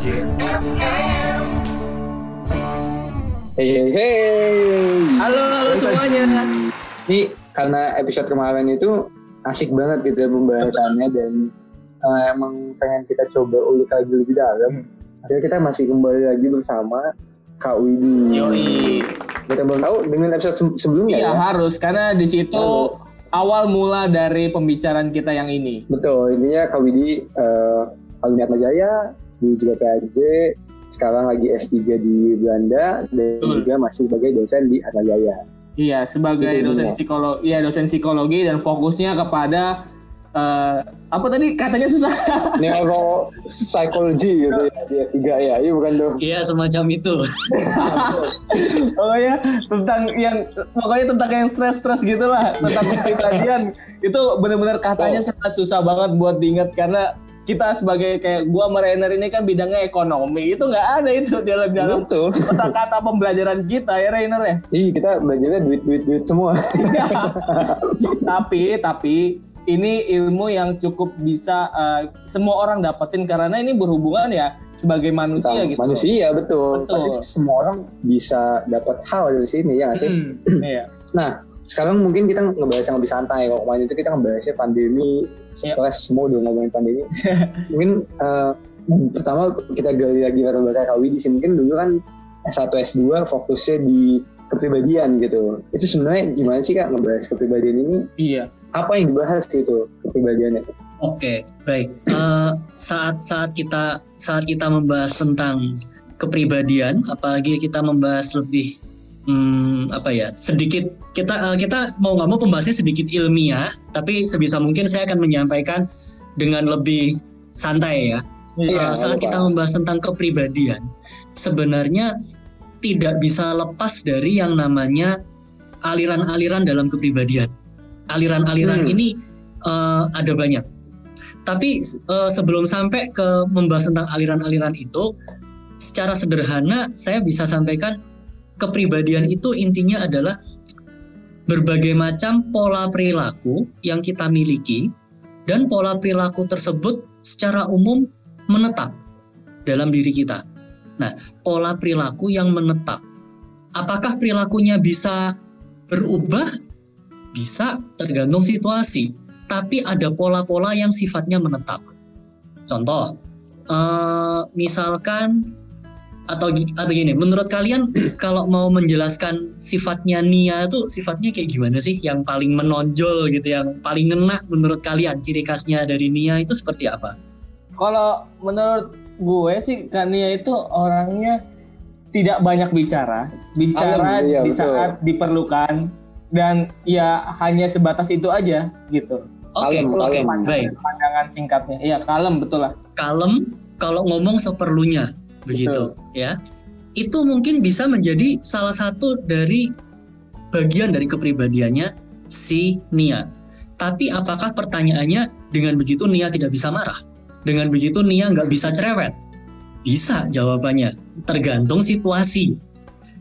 JFM. Hey, hey, hey. Halo, halo semuanya. Ini karena episode kemarin itu asik banget gitu ya pembahasannya dan uh, emang pengen kita coba ulik lagi lebih dalam. Akhirnya kita masih kembali lagi bersama Kak Widi. Yoi. Kita belum tahu dengan episode se- sebelumnya Iya ya. harus karena di situ Harus. awal mula dari pembicaraan kita yang ini. Betul, intinya Kak Widi uh, alumni Atma Jaya, di juga PAJ, sekarang lagi S3 di Belanda dan Betul. juga masih sebagai dosen di Atma Jaya. Iya, sebagai Itu dosen psikologi, iya dosen psikologi dan fokusnya kepada eh, apa tadi katanya susah. Neuro psychology gitu ya, dia tiga ya, iya bukan tuh. Iya semacam itu. pokoknya tentang yang pokoknya tentang yang stres-stres gitu lah, tentang kepribadian. itu benar-benar katanya sangat susah banget buat diingat karena kita sebagai kayak gua sama Rainer ini kan bidangnya ekonomi itu nggak ada itu dalam dalam Betul. kata pembelajaran kita ya Rainer ya. Iya kita belajarnya duit duit duit semua. tapi tapi ini ilmu yang cukup bisa eh, semua orang dapetin karena ini berhubungan ya sebagai manusia Tentang gitu. Manusia betul. Betul. Pasti semua orang bisa dapat hal dari sini ya. Hmm, iya. Nah sekarang mungkin kita ngebahas yang lebih santai. Kalau kemarin itu kita ngebahasnya pandemi, Iya. stres semua udah ngomongin pandemi. mungkin eh, pertama kita gali lagi latar belakang Kak Widi sih. Mungkin dulu kan S1 S2 fokusnya di kepribadian gitu. Itu sebenarnya gimana sih kak ngebahas kepribadian ini? Iya. Apa yang dibahas gitu kepribadiannya? Oke, baik. Eh, saat saat kita saat kita membahas tentang kepribadian, apalagi kita membahas lebih hmm, apa ya sedikit kita eh, kita mau nggak mau pembahasnya sedikit ilmiah, tapi sebisa mungkin saya akan menyampaikan dengan lebih santai ya. Iya, Eh, saat apa-apa. kita membahas tentang kepribadian, sebenarnya tidak bisa lepas dari yang namanya aliran-aliran dalam kepribadian. Aliran-aliran Hmm. ini eh, ada banyak. Tapi eh, sebelum sampai ke membahas tentang aliran-aliran itu, secara sederhana saya bisa sampaikan kepribadian itu intinya adalah berbagai macam pola perilaku yang kita miliki dan pola perilaku tersebut secara umum menetap dalam diri kita. Nah, pola perilaku yang menetap. Apakah perilakunya bisa berubah? Bisa, tergantung situasi. Tapi ada pola-pola yang sifatnya menetap. Contoh, eh, misalkan atau atau gini, menurut kalian kalau mau menjelaskan sifatnya Nia itu sifatnya kayak gimana sih? Yang paling menonjol gitu, yang paling ngena menurut kalian ciri khasnya dari Nia itu seperti apa? Kalau menurut gue sih Kania itu orangnya tidak banyak bicara, bicara Kalem, iya, di betul. saat diperlukan dan ya hanya sebatas itu aja gitu. Oke, Kalem, oke, kalem. baik. Pandangan singkatnya. Iya, kalem betul lah. kalem kalau ngomong seperlunya begitu. Ya. Itu mungkin bisa menjadi salah satu dari bagian dari kepribadiannya si Nia. Tapi apakah pertanyaannya dengan begitu Nia tidak bisa marah? Dengan begitu Nia nggak bisa cerewet? Bisa jawabannya. Tergantung situasi.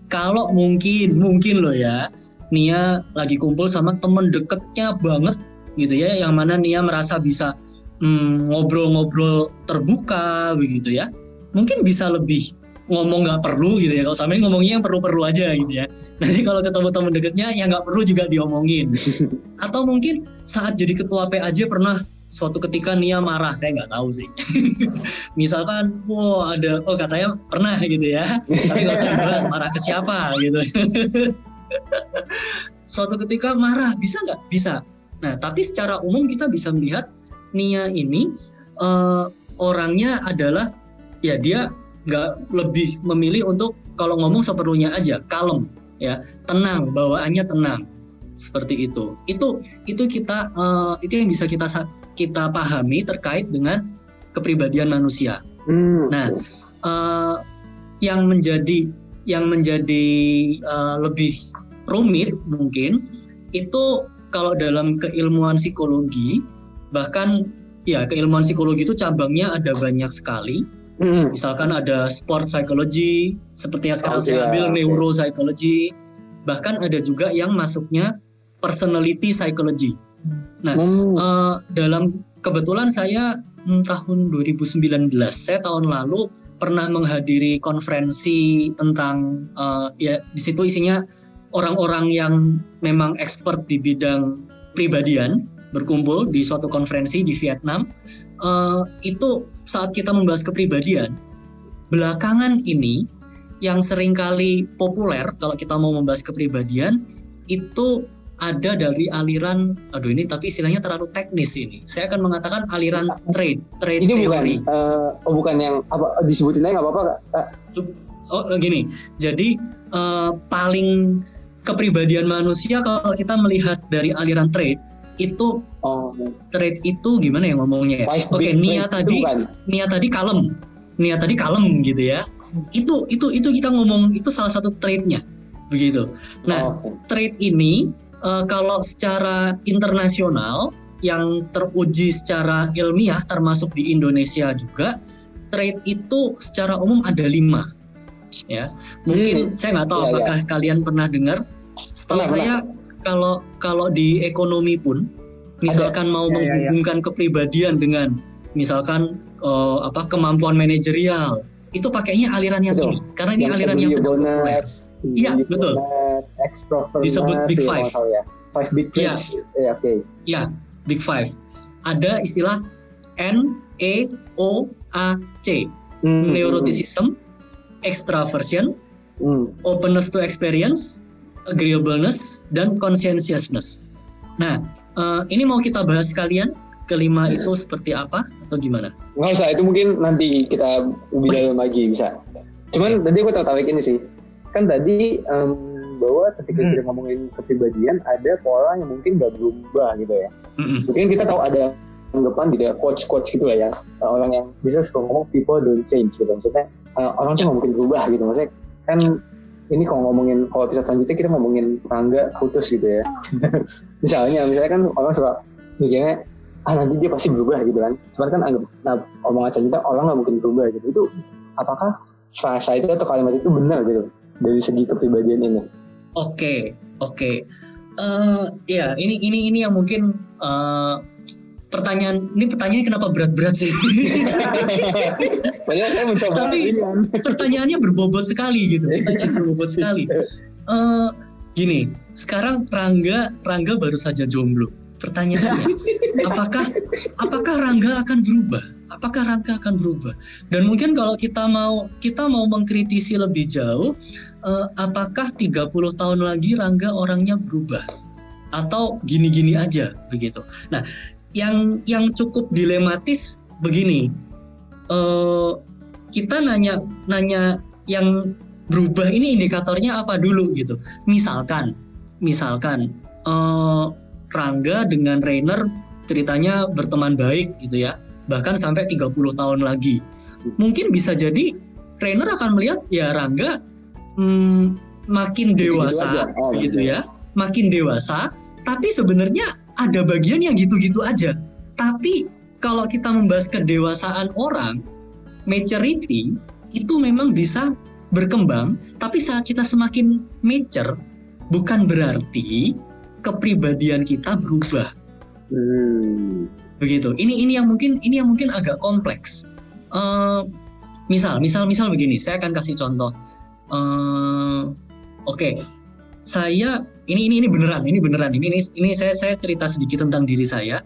Kalau mungkin mungkin loh ya Nia lagi kumpul sama temen deketnya banget gitu ya yang mana Nia merasa bisa hmm, ngobrol-ngobrol terbuka begitu ya mungkin bisa lebih ngomong nggak perlu gitu ya. Kalau sama ini ngomongnya yang perlu-perlu aja gitu ya. Nanti kalau ketemu teman dekatnya yang nggak perlu juga diomongin. Atau mungkin saat jadi ketua PAJ pernah suatu ketika Nia marah saya nggak tahu sih. Misalkan wow ada oh katanya pernah gitu ya. Tapi nggak usah dibahas marah ke siapa? gitu. Suatu ketika marah bisa nggak? Bisa. Nah tapi secara umum kita bisa melihat Nia ini eh, orangnya adalah ya dia nggak lebih memilih untuk kalau ngomong seperlunya aja kalem ya tenang bawaannya tenang seperti itu itu itu kita eh, itu yang bisa kita kita pahami terkait dengan kepribadian manusia Hmm. Nah, eh, yang menjadi yang menjadi eh, lebih rumit mungkin itu kalau dalam keilmuan psikologi bahkan ya keilmuan psikologi itu cabangnya ada banyak sekali. Hmm. Misalkan ada sport psychology, seperti yang sekarang Oh, saya iya, ambil neuropsychology. Bahkan ada juga yang masuknya personality psychology. Nah, Hmm. Eh, dalam kebetulan saya hmm, tahun 2019 saya tahun lalu pernah menghadiri konferensi tentang uh, ya di situ isinya orang-orang yang memang expert di bidang pribadian berkumpul di suatu konferensi di Vietnam. Uh, itu saat kita membahas kepribadian, belakangan ini yang sering kali populer kalau kita mau membahas kepribadian itu ada dari aliran aduh ini tapi istilahnya terlalu teknis ini saya akan mengatakan aliran trade trade ini theory. bukan uh, oh bukan yang apa disebutin aja nggak apa-apa uh. oh gini jadi uh, paling kepribadian manusia kalau kita melihat dari aliran trade itu oh. trade itu gimana ya ngomongnya ya oke okay, Nia tadi Nia tadi kalem Nia tadi kalem gitu ya itu itu itu kita ngomong itu salah satu trade-nya begitu. Nah, oh. trade ini uh, kalau secara internasional yang teruji secara ilmiah termasuk di Indonesia juga trade itu secara umum ada lima ya mungkin hmm. saya nggak tahu ya, apakah ya. kalian pernah dengar setahu saya pernah. Kalau kalau di ekonomi pun misalkan ada. mau ya, menghubungkan ya, ya. kepribadian dengan misalkan uh, apa kemampuan manajerial itu pakainya aliran yang betul. ini karena ini yang aliran yang sedang populer. Iya betul. Disebut Big Five. Ya. Five Big Iya. Ya, Oke. Okay. Iya, Big Five. Ada istilah N E O A C. Hmm. Neuroticism, extraversion, hmm. openness to experience, agreeableness, dan conscientiousness. Nah, uh, ini mau kita bahas kalian kelima itu seperti apa atau gimana? Nggak usah, itu mungkin nanti kita dalam lagi bisa. Cuman tadi aku tertarik ini sih, kan tadi um, bahwa ketika hmm. kita ngomongin kepribadian ada pola yang mungkin gak berubah gitu ya. Hmm. Mungkin kita tahu ada anggapan gitu ya, coach-coach gitu lah ya, orang yang bisa suka ngomong people don't change gitu. Maksudnya uh, orang tuh nggak mungkin berubah gitu. Maksudnya kan ini kalau ngomongin kalau bisa selanjutnya kita ngomongin tangga putus gitu ya. misalnya, misalnya kan orang suka mikirnya ah nanti dia pasti berubah gitu kan cuman kan anggap nah, omongan kita orang nggak mungkin berubah gitu itu apakah frasa itu atau kalimat itu benar gitu dari segi kepribadian ini oke okay, oke okay. uh, eh, ya ini ini ini yang mungkin uh, pertanyaan ini pertanyaannya kenapa berat-berat sih? saya mencoba. Tapi pertanyaannya berbobot sekali gitu. Pertanyaan berbobot sekali. Uh, gini, sekarang Rangga Rangga baru saja jomblo pertanyaannya apakah apakah Rangga akan berubah apakah Rangga akan berubah dan mungkin kalau kita mau kita mau mengkritisi lebih jauh uh, apakah 30 tahun lagi Rangga orangnya berubah atau gini-gini aja begitu nah yang yang cukup dilematis begini. Uh, kita nanya nanya yang berubah ini indikatornya apa dulu gitu. Misalkan misalkan uh, Rangga dengan Rainer ceritanya berteman baik gitu ya bahkan sampai 30 tahun lagi. Mungkin bisa jadi Rainer akan melihat ya Rangga hmm, makin dewasa oh, gitu ya makin dewasa tapi sebenarnya ada bagian yang gitu-gitu aja tapi kalau kita membahas kedewasaan orang maturity itu memang bisa berkembang tapi saat kita semakin mature bukan berarti kepribadian kita berubah. Hmm. Begitu. Ini ini yang mungkin ini yang mungkin agak kompleks. Uh, misal misal misal begini, saya akan kasih contoh. Uh, Oke, okay. Saya ini ini ini beneran, ini beneran. Ini ini, ini saya saya cerita sedikit tentang diri saya.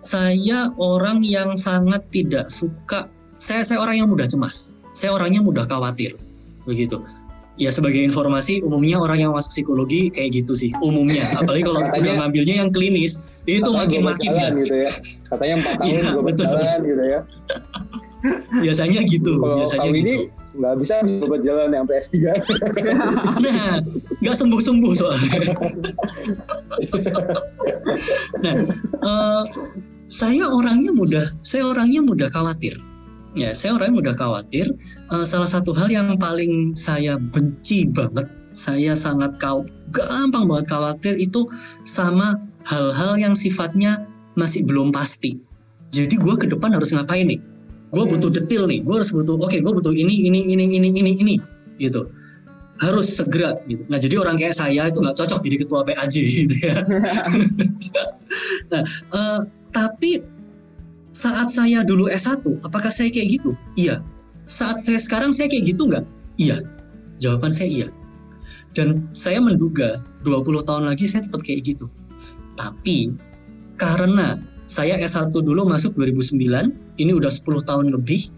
Saya orang yang sangat tidak suka. Saya saya orang yang mudah cemas. Saya orangnya mudah khawatir. Begitu ya sebagai informasi umumnya orang yang masuk psikologi kayak gitu sih umumnya apalagi kalau udah ngambilnya yang klinis itu makin makin ya. gitu ya katanya empat tahun ya, gue berjalan gitu ya biasanya gitu kalau biasanya gitu ini nggak bisa buat jalan sampai S3 nah nggak sembuh sembuh soalnya nah uh, saya orangnya mudah saya orangnya mudah khawatir ya saya orangnya mudah khawatir. Uh, salah satu hal yang paling saya benci banget, saya sangat kau gampang banget khawatir itu sama hal-hal yang sifatnya masih belum pasti. Jadi gue ke depan harus ngapain nih? Gue butuh detail nih. Gue harus butuh, oke, okay, gue butuh ini, ini, ini, ini, ini, ini, gitu. Harus segera. Gitu. Nah, jadi orang kayak saya itu nggak cocok jadi ketua PAJ gitu ya. nah, uh, tapi saat saya dulu S1, apakah saya kayak gitu? Iya. saat saya sekarang saya kayak gitu nggak? Iya. Jawaban saya iya. Dan saya menduga 20 tahun lagi saya tetap kayak gitu. Tapi karena saya S1 dulu masuk 2009, ini udah 10 tahun lebih,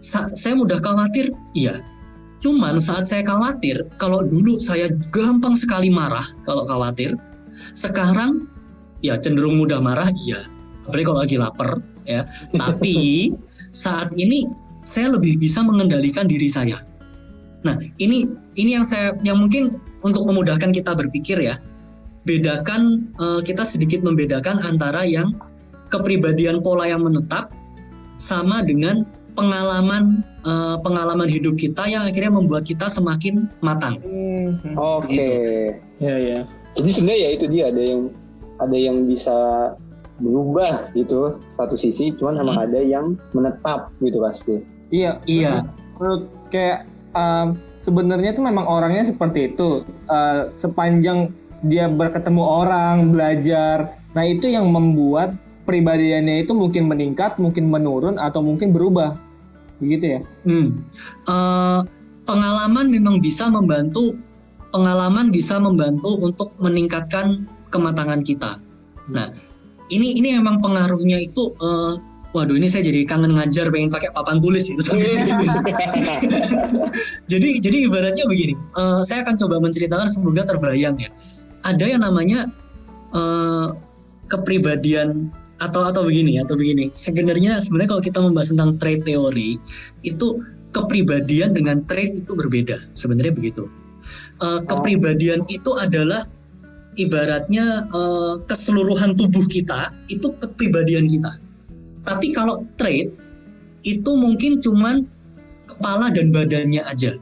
saya mudah khawatir, iya. Cuman saat saya khawatir, kalau dulu saya gampang sekali marah kalau khawatir, sekarang ya cenderung mudah marah, iya. Apalagi kalau lagi lapar, ya. Tapi saat ini saya lebih bisa mengendalikan diri saya. Nah, ini ini yang saya yang mungkin untuk memudahkan kita berpikir ya. Bedakan uh, kita sedikit membedakan antara yang kepribadian pola yang menetap sama dengan pengalaman uh, pengalaman hidup kita yang akhirnya membuat kita semakin matang. Hmm. Oke. Okay. Gitu. Ya ya. Jadi sebenarnya ya itu dia ada yang ada yang bisa berubah gitu satu sisi, cuman hmm. emang ada yang menetap gitu pasti. Iya. Iya. Menurut kayak um, sebenarnya tuh memang orangnya seperti itu. Uh, sepanjang dia berketemu orang, belajar, nah itu yang membuat pribadiannya itu mungkin meningkat, mungkin menurun, atau mungkin berubah, begitu ya? Hmm. Uh, pengalaman memang bisa membantu, pengalaman bisa membantu untuk meningkatkan kematangan kita. Nah, ini ini memang pengaruhnya itu uh, waduh ini saya jadi kangen ngajar pengen pakai papan tulis itu jadi jadi ibaratnya begini uh, saya akan coba menceritakan semoga terbayang ya ada yang namanya uh, kepribadian atau atau begini atau begini sebenarnya sebenarnya kalau kita membahas tentang trait teori itu kepribadian dengan trait itu berbeda sebenarnya begitu uh, kepribadian itu adalah ibaratnya uh, keseluruhan tubuh kita itu kepribadian kita. Tapi kalau trait itu mungkin cuman kepala dan badannya aja.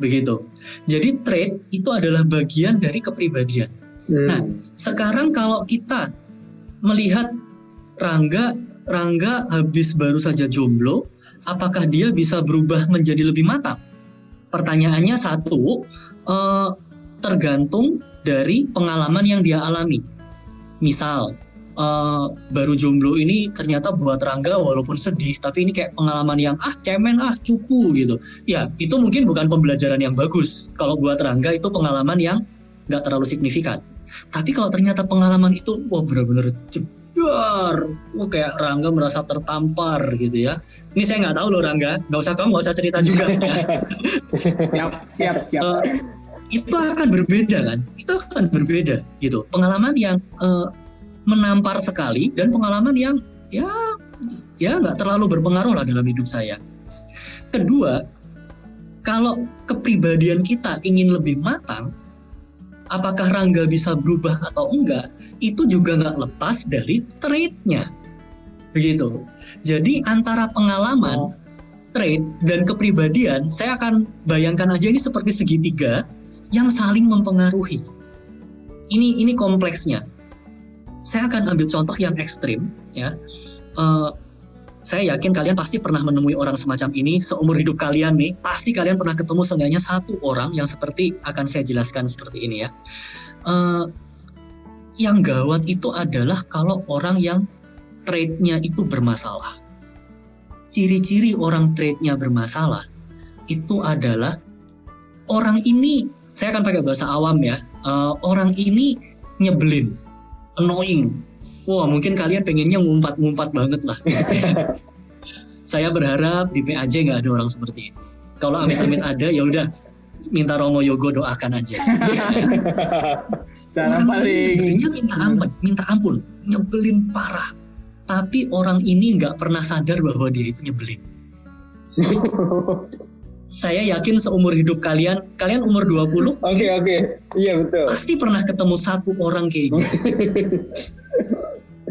Begitu. Jadi trait itu adalah bagian dari kepribadian. Hmm. Nah, sekarang kalau kita melihat Rangga Rangga habis baru saja jomblo, apakah dia bisa berubah menjadi lebih matang? Pertanyaannya satu, uh, tergantung dari pengalaman yang dia alami. Misal, uh, baru jomblo ini ternyata buat Rangga walaupun sedih, tapi ini kayak pengalaman yang ah cemen ah cupu gitu. Ya itu mungkin bukan pembelajaran yang bagus. Kalau buat Rangga itu pengalaman yang nggak terlalu signifikan. Tapi kalau ternyata pengalaman itu wah benar-benar jebar, wah kayak Rangga merasa tertampar gitu ya. Ini saya nggak tahu loh Rangga, nggak usah kamu nggak usah cerita juga. ya. siap, siap, siap. Uh, itu akan berbeda kan itu akan berbeda gitu pengalaman yang uh, menampar sekali dan pengalaman yang ya ya nggak terlalu berpengaruh lah dalam hidup saya kedua kalau kepribadian kita ingin lebih matang apakah Rangga bisa berubah atau enggak itu juga nggak lepas dari traitnya begitu jadi antara pengalaman oh. trait dan kepribadian saya akan bayangkan aja ini seperti segitiga yang saling mempengaruhi. Ini ini kompleksnya. Saya akan ambil contoh yang ekstrim, ya. Uh, saya yakin kalian pasti pernah menemui orang semacam ini seumur hidup kalian nih. Pasti kalian pernah ketemu seenggaknya satu orang yang seperti akan saya jelaskan seperti ini ya. Uh, yang gawat itu adalah kalau orang yang trade-nya itu bermasalah. Ciri-ciri orang trade-nya bermasalah itu adalah orang ini saya akan pakai bahasa awam ya. Uh, orang ini nyebelin, annoying. Wah, mungkin kalian pengennya ngumpat-ngumpat banget lah. saya berharap di PAJ nggak ada orang seperti itu. Kalau amit-amit ada, ya udah minta Romo Yogo doakan aja. Cara paling minta ampun, minta ampun, nyebelin parah. Tapi orang ini nggak pernah sadar bahwa dia itu nyebelin. saya yakin seumur hidup kalian, kalian umur 20. Oke, okay, oke. Okay. Iya, betul. Pasti pernah ketemu satu orang kayak gitu.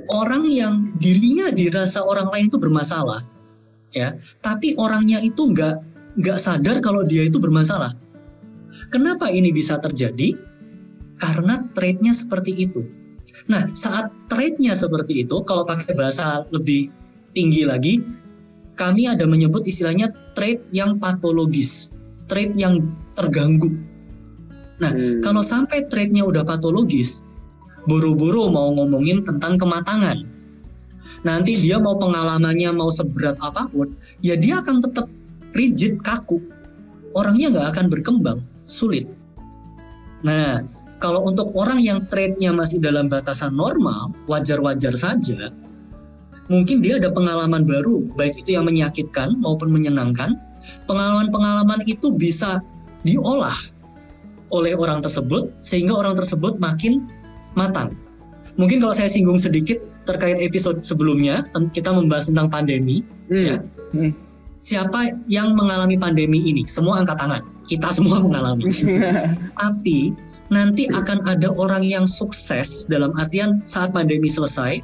orang yang dirinya dirasa orang lain itu bermasalah. Ya, tapi orangnya itu nggak nggak sadar kalau dia itu bermasalah. Kenapa ini bisa terjadi? Karena trade-nya seperti itu. Nah, saat trade-nya seperti itu, kalau pakai bahasa lebih tinggi lagi, kami ada menyebut istilahnya trait yang patologis, trait yang terganggu. Nah, hmm. kalau sampai traitnya udah patologis, buru-buru mau ngomongin tentang kematangan. Nanti dia mau pengalamannya mau seberat apa pun, ya dia akan tetap rigid, kaku, orangnya nggak akan berkembang, sulit. Nah, kalau untuk orang yang trade-nya masih dalam batasan normal, wajar-wajar saja, mungkin dia ada pengalaman baru, baik itu yang menyakitkan maupun menyenangkan. Pengalaman-pengalaman itu bisa diolah oleh orang tersebut sehingga orang tersebut makin matang. Mungkin kalau saya singgung sedikit terkait episode sebelumnya, kita membahas tentang pandemi, Hmm. ya. Hmm. Siapa yang mengalami pandemi ini? Semua angkat tangan. Kita semua mengalami. Tapi nanti akan ada orang yang sukses dalam artian saat pandemi selesai,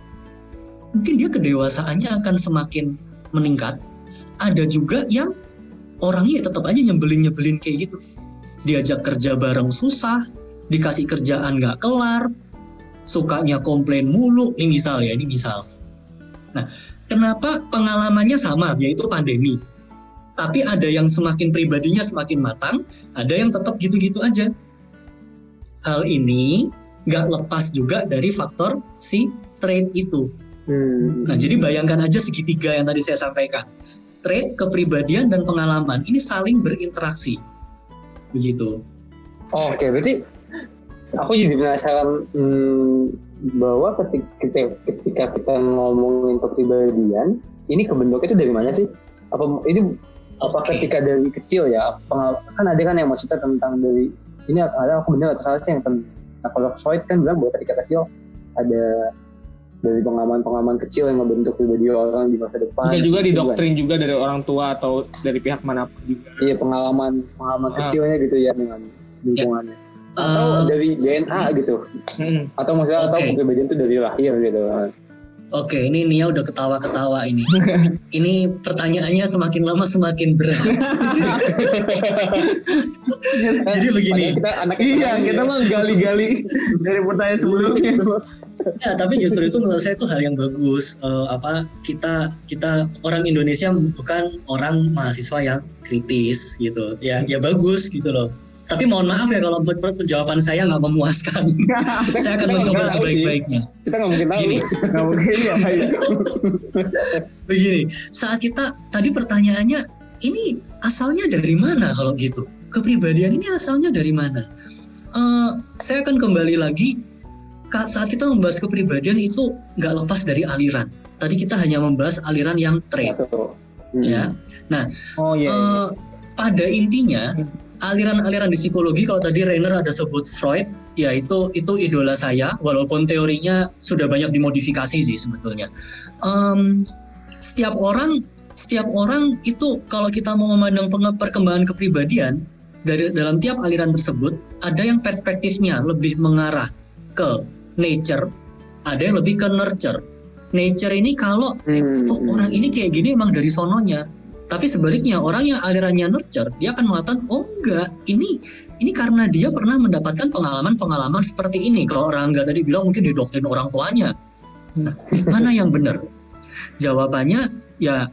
mungkin dia kedewasaannya akan semakin meningkat. Ada juga yang orangnya tetap aja nyebelin-nyebelin kayak gitu. Diajak kerja bareng susah, dikasih kerjaan nggak kelar, sukanya komplain mulu. Ini misal ya, ini misal. Nah, kenapa pengalamannya sama, yaitu pandemi. Tapi ada yang semakin pribadinya semakin matang, ada yang tetap gitu-gitu aja hal ini nggak lepas juga dari faktor si trade itu. Hmm. Nah, jadi bayangkan aja segitiga yang tadi saya sampaikan. Trade, kepribadian, dan pengalaman ini saling berinteraksi. Begitu. Oh, Oke, berarti aku jadi penasaran hmm, bahwa ketika, ketika, ketika kita ngomongin kepribadian, ini kebentuknya itu dari mana sih? Apa ini apa Oke. ketika dari kecil ya? Kan ada kan yang maksudnya tentang dari ini ada aku benar atau salah sih yang tentang nah, kalau Freud kan bilang bahwa ketika kecil ada dari pengalaman-pengalaman kecil yang membentuk pribadi orang di masa depan. Bisa juga Gitu kan. didoktrin juga dari orang tua atau dari pihak mana pun juga. Iya pengalaman pengalaman Ah. kecilnya gitu ya dengan lingkungannya. Atau Eh, dari DNA gitu. Hmm. Atau maksudnya atau Oke. kepribadian itu dari lahir gitu. Oke, ini Nia udah ketawa-ketawa ini. ini pertanyaannya semakin lama semakin berat. Jadi begini. Padahal kita anak Iya, kita mah gali-gali dari pertanyaan sebelumnya. Ya, tapi justru itu menurut saya itu hal yang bagus. Eh, apa kita kita orang Indonesia bukan orang mahasiswa yang kritis gitu. Ya, ya bagus gitu loh. Tapi mohon maaf ya kalau jawaban saya nggak memuaskan. saya akan mencoba sebaik-baiknya. Kita nggak mungkin tahu. Gini. Nggak mungkin apa ya? Begini, saat kita tadi pertanyaannya ini asalnya dari mana kalau gitu? Kepribadian ini asalnya dari mana? Eh, saya akan kembali lagi saat kita membahas kepribadian itu nggak lepas dari aliran. Tadi kita hanya membahas aliran yang trait, Satu. Hmm. ya. Oh iya. iya. Eh, pada intinya Hmm. Aliran-aliran di psikologi kalau tadi Rainer ada sebut Freud, ya itu itu idola saya. Walaupun teorinya sudah banyak dimodifikasi sih sebetulnya. Em, setiap orang setiap orang itu kalau kita mau memandang perkembangan kepribadian dari dalam tiap aliran tersebut ada yang perspektifnya lebih mengarah ke nature, ada yang lebih ke nurture. Nature ini kalau Hmm. oh orang ini kayak gini emang dari sononya. Tapi sebaliknya orang yang alirannya nurture dia akan mengatakan oh enggak ini ini karena dia pernah mendapatkan pengalaman-pengalaman seperti ini. Kalau orang enggak tadi bilang mungkin didoktrin orang tuanya. Nah, mana yang benar? Jawabannya ya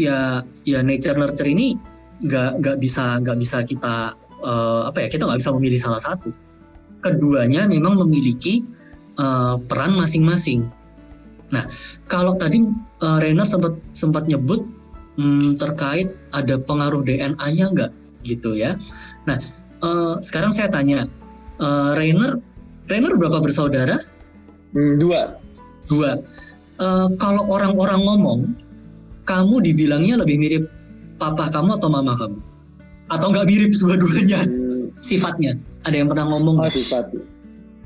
ya ya nature nurture ini nggak nggak bisa nggak bisa kita eh, apa ya kita nggak bisa memilih salah satu. Keduanya memang memiliki eh, peran masing-masing. Nah, kalau tadi eh, Rainer sempat sempat nyebut hmm, terkait ada pengaruh DNA-nya nggak gitu ya. Nah, eh, sekarang saya tanya, eh, Rainer, Rainer berapa bersaudara? Hmm, dua. Dua. Eh, kalau orang-orang ngomong, kamu dibilangnya lebih mirip papa kamu atau mama kamu? Atau nggak mirip dua-duanya Hmm, sifatnya? Ada yang pernah ngomong? oh, sifat.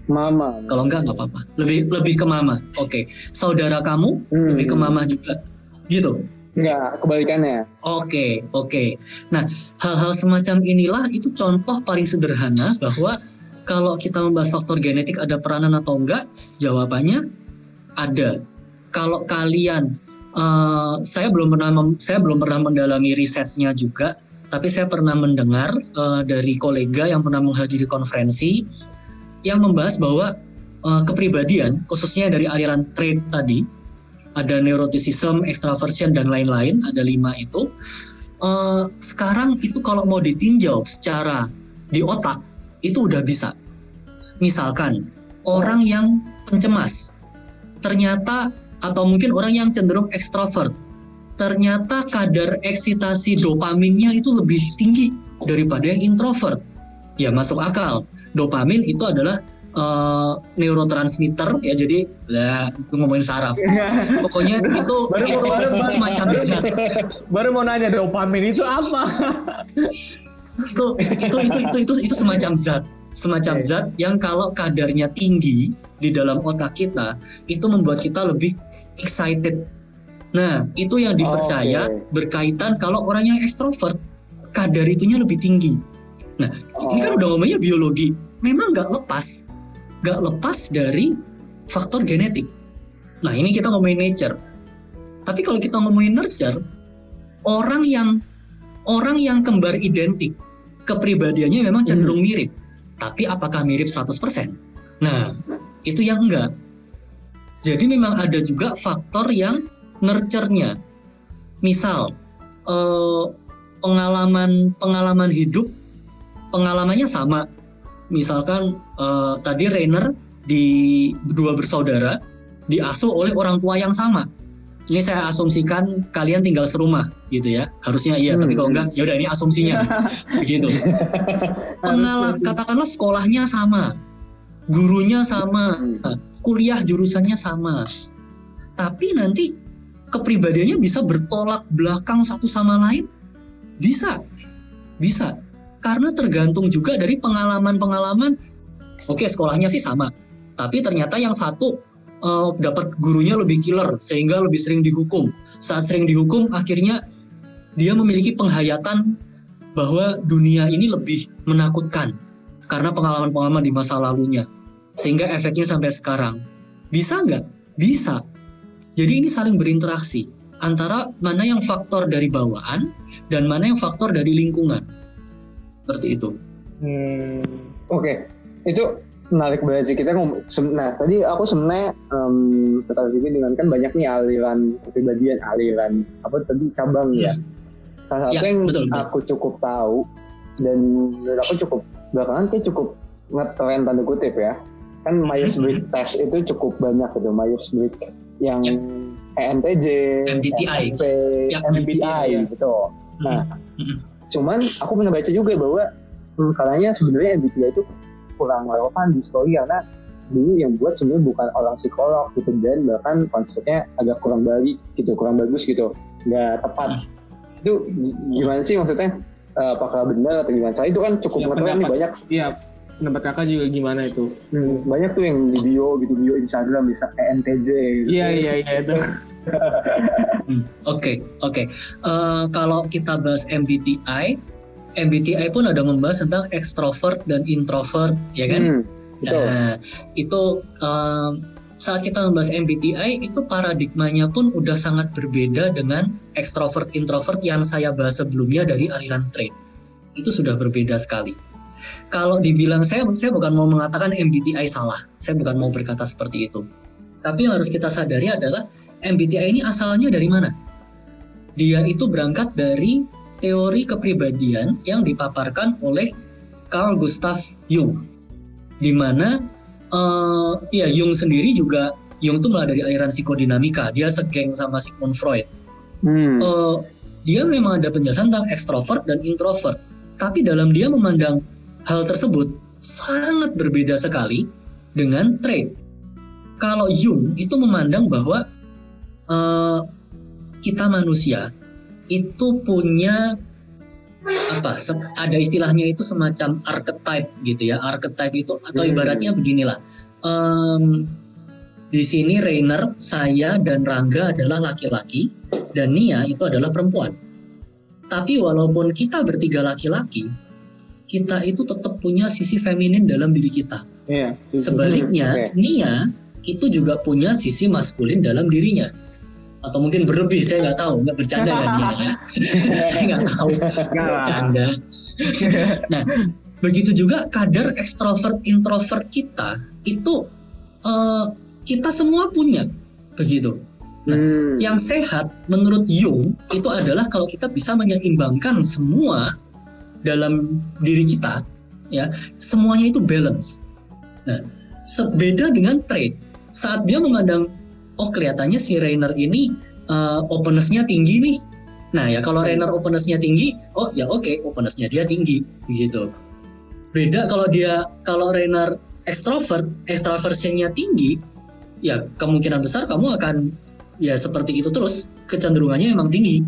Mama. Kalau enggak nggak apa-apa. Lebih lebih ke mama. Oke. Saudara kamu Hmm. lebih ke mama juga. Gitu. Enggak, kebalikannya. Oke, oke. Nah, hal-hal semacam inilah itu contoh paling sederhana bahwa kalau kita membahas faktor genetik ada peranan atau enggak, jawabannya ada. Kalau kalian, eh, saya belum pernah saya belum pernah mendalami risetnya juga, tapi saya pernah mendengar eh, dari kolega yang pernah menghadiri konferensi yang membahas bahwa eh, kepribadian, khususnya dari aliran trait tadi, ada neuroticism, extraversion dan lain-lain, ada lima itu. Eh, sekarang itu kalau mau ditinjau secara di otak itu udah bisa. Misalkan orang yang pencemas, ternyata atau mungkin orang yang cenderung ekstrovert, ternyata kadar eksitasi dopaminnya itu lebih tinggi daripada yang introvert. Ya masuk akal. Dopamin itu adalah uh, neurotransmitter ya jadi ya itu ngomongin saraf. Pokoknya itu Baru- itu, baru- itu baru- semacam zat. Baru mau nanya dopamin itu apa? Itu itu itu itu itu, itu semacam zat. Semacam zat yang kalau kadarnya tinggi di dalam otak kita itu membuat kita lebih excited. Nah, itu yang dipercaya Oke. berkaitan kalau orang yang ekstrovert kadar itunya lebih tinggi. Nah, ini kan Oh. udah ngomongnya biologi. Memang nggak lepas, nggak lepas dari faktor genetik. Nah, ini kita ngomongin nature. Tapi kalau kita ngomongin nurture, orang yang orang yang kembar identik, kepribadiannya memang cenderung mirip. Tapi apakah mirip 100%? Nah, itu yang enggak. Jadi memang ada juga faktor yang nurture-nya. Misal, eh, pengalaman pengalaman hidup pengalamannya sama. Misalkan eh, tadi Rainer di dua bersaudara diasuh oleh orang tua yang sama. Ini saya asumsikan kalian tinggal serumah gitu ya. Harusnya iya, tapi kalau Hmm. enggak ya udah ini asumsinya begitu. Pengalaman katakanlah sekolahnya sama, gurunya sama, Hmm. kuliah jurusannya sama. Tapi nanti kepribadiannya bisa bertolak belakang satu sama lain? Bisa. Bisa. Karena tergantung juga dari pengalaman-pengalaman. Oke, sekolahnya sih sama. Tapi ternyata yang satu eh, dapat gurunya lebih killer sehingga lebih sering dihukum. Saat sering dihukum akhirnya dia memiliki penghayatan bahwa dunia ini lebih menakutkan karena pengalaman-pengalaman di masa lalunya. Sehingga efeknya sampai sekarang. Bisa nggak? Bisa. Jadi ini saling berinteraksi antara mana yang faktor dari bawaan dan mana yang faktor dari lingkungan. Seperti itu. Hmm, Oke, itu menarik banget sih kita ngom- sem- Nah tadi aku sebenarnya um, tertarik dengan kan banyak nih aliran kepribadian, aliran apa tadi cabang ya. Salah satu Ya, yang betul, betul. aku cukup tahu dan menurut aku cukup belakangan kayak cukup ngetren tanda kutip ya. Kan Myers Briggs test itu cukup banyak gitu Myers Briggs yang Ya. ENTJ, MBTI. SMP, Ya, MBTI ya. gitu. Nah, Mm-mm. Cuman aku pernah baca juga bahwa hmm, katanya sebenarnya MBTI itu kurang relevan di story karena dulu yang buat sebenarnya bukan orang psikolog gitu dan bahkan konsepnya agak kurang balik gitu kurang bagus gitu nggak tepat. Itu gi- gimana sih maksudnya? Eh, apakah benar atau gimana? Saya itu kan cukup Ya, ngetren nih banyak Iya, pendapat kakak juga gimana itu? hmm, banyak tuh yang di bio gitu bio Instagram bisa ENTJ gitu. Iya, iya, iya itu. Hmm, Oke, oke. Eh, kalau kita bahas MBTI, MBTI pun ada membahas tentang extrovert dan introvert, ya kan? Hmm, betul Nah, itu em, saat kita membahas MBTI itu paradigmanya pun udah sangat berbeda dengan extrovert introvert yang saya bahas sebelumnya dari aliran trait. Itu sudah berbeda sekali. Kalau dibilang saya saya bukan mau mengatakan MBTI salah. Saya bukan mau berkata seperti itu. Tapi yang harus kita sadari adalah MBTI ini asalnya dari mana? Dia itu berangkat dari teori kepribadian yang dipaparkan oleh Carl Gustav Jung di mana eh ya Jung sendiri juga Jung tuh malah dari aliran psikodinamika dia segeng sama Sigmund Freud Hmm, Eh, dia memang ada penjelasan tentang ekstrovert dan introvert tapi dalam dia memandang hal tersebut sangat berbeda sekali dengan trait kalau Jung itu memandang bahwa eh, kita manusia itu punya apa ada istilahnya itu semacam archetype gitu ya archetype itu atau Hmm. ibaratnya beginilah. Em, di sini Rainer saya dan Rangga adalah laki-laki dan Nia itu adalah perempuan. Tapi walaupun kita bertiga laki-laki kita itu tetap punya sisi feminin dalam diri kita Iya. sebaliknya Oke. Nia itu juga punya sisi maskulin dalam dirinya atau mungkin berlebih saya nggak tahu nggak bercanda kan Nia ya saya nggak tahu bercanda. nah, begitu juga kadar ekstrovert introvert kita itu eh, kita semua punya begitu. hmm, Yang sehat menurut Jung itu adalah kalau kita bisa menyeimbangkan semua dalam diri kita, ya semuanya itu balance. Nah, sebeda dengan trait saat dia memandang oh kelihatannya si Rainer ini uh, openness-nya tinggi nih. Nah ya kalau Rainer openness-nya tinggi, oh ya oke okay, openness-nya dia tinggi begitu. Beda kalau dia kalau Rainer extrovert, extroversion-nya tinggi, ya kemungkinan besar kamu akan ya seperti itu terus kecenderungannya emang tinggi.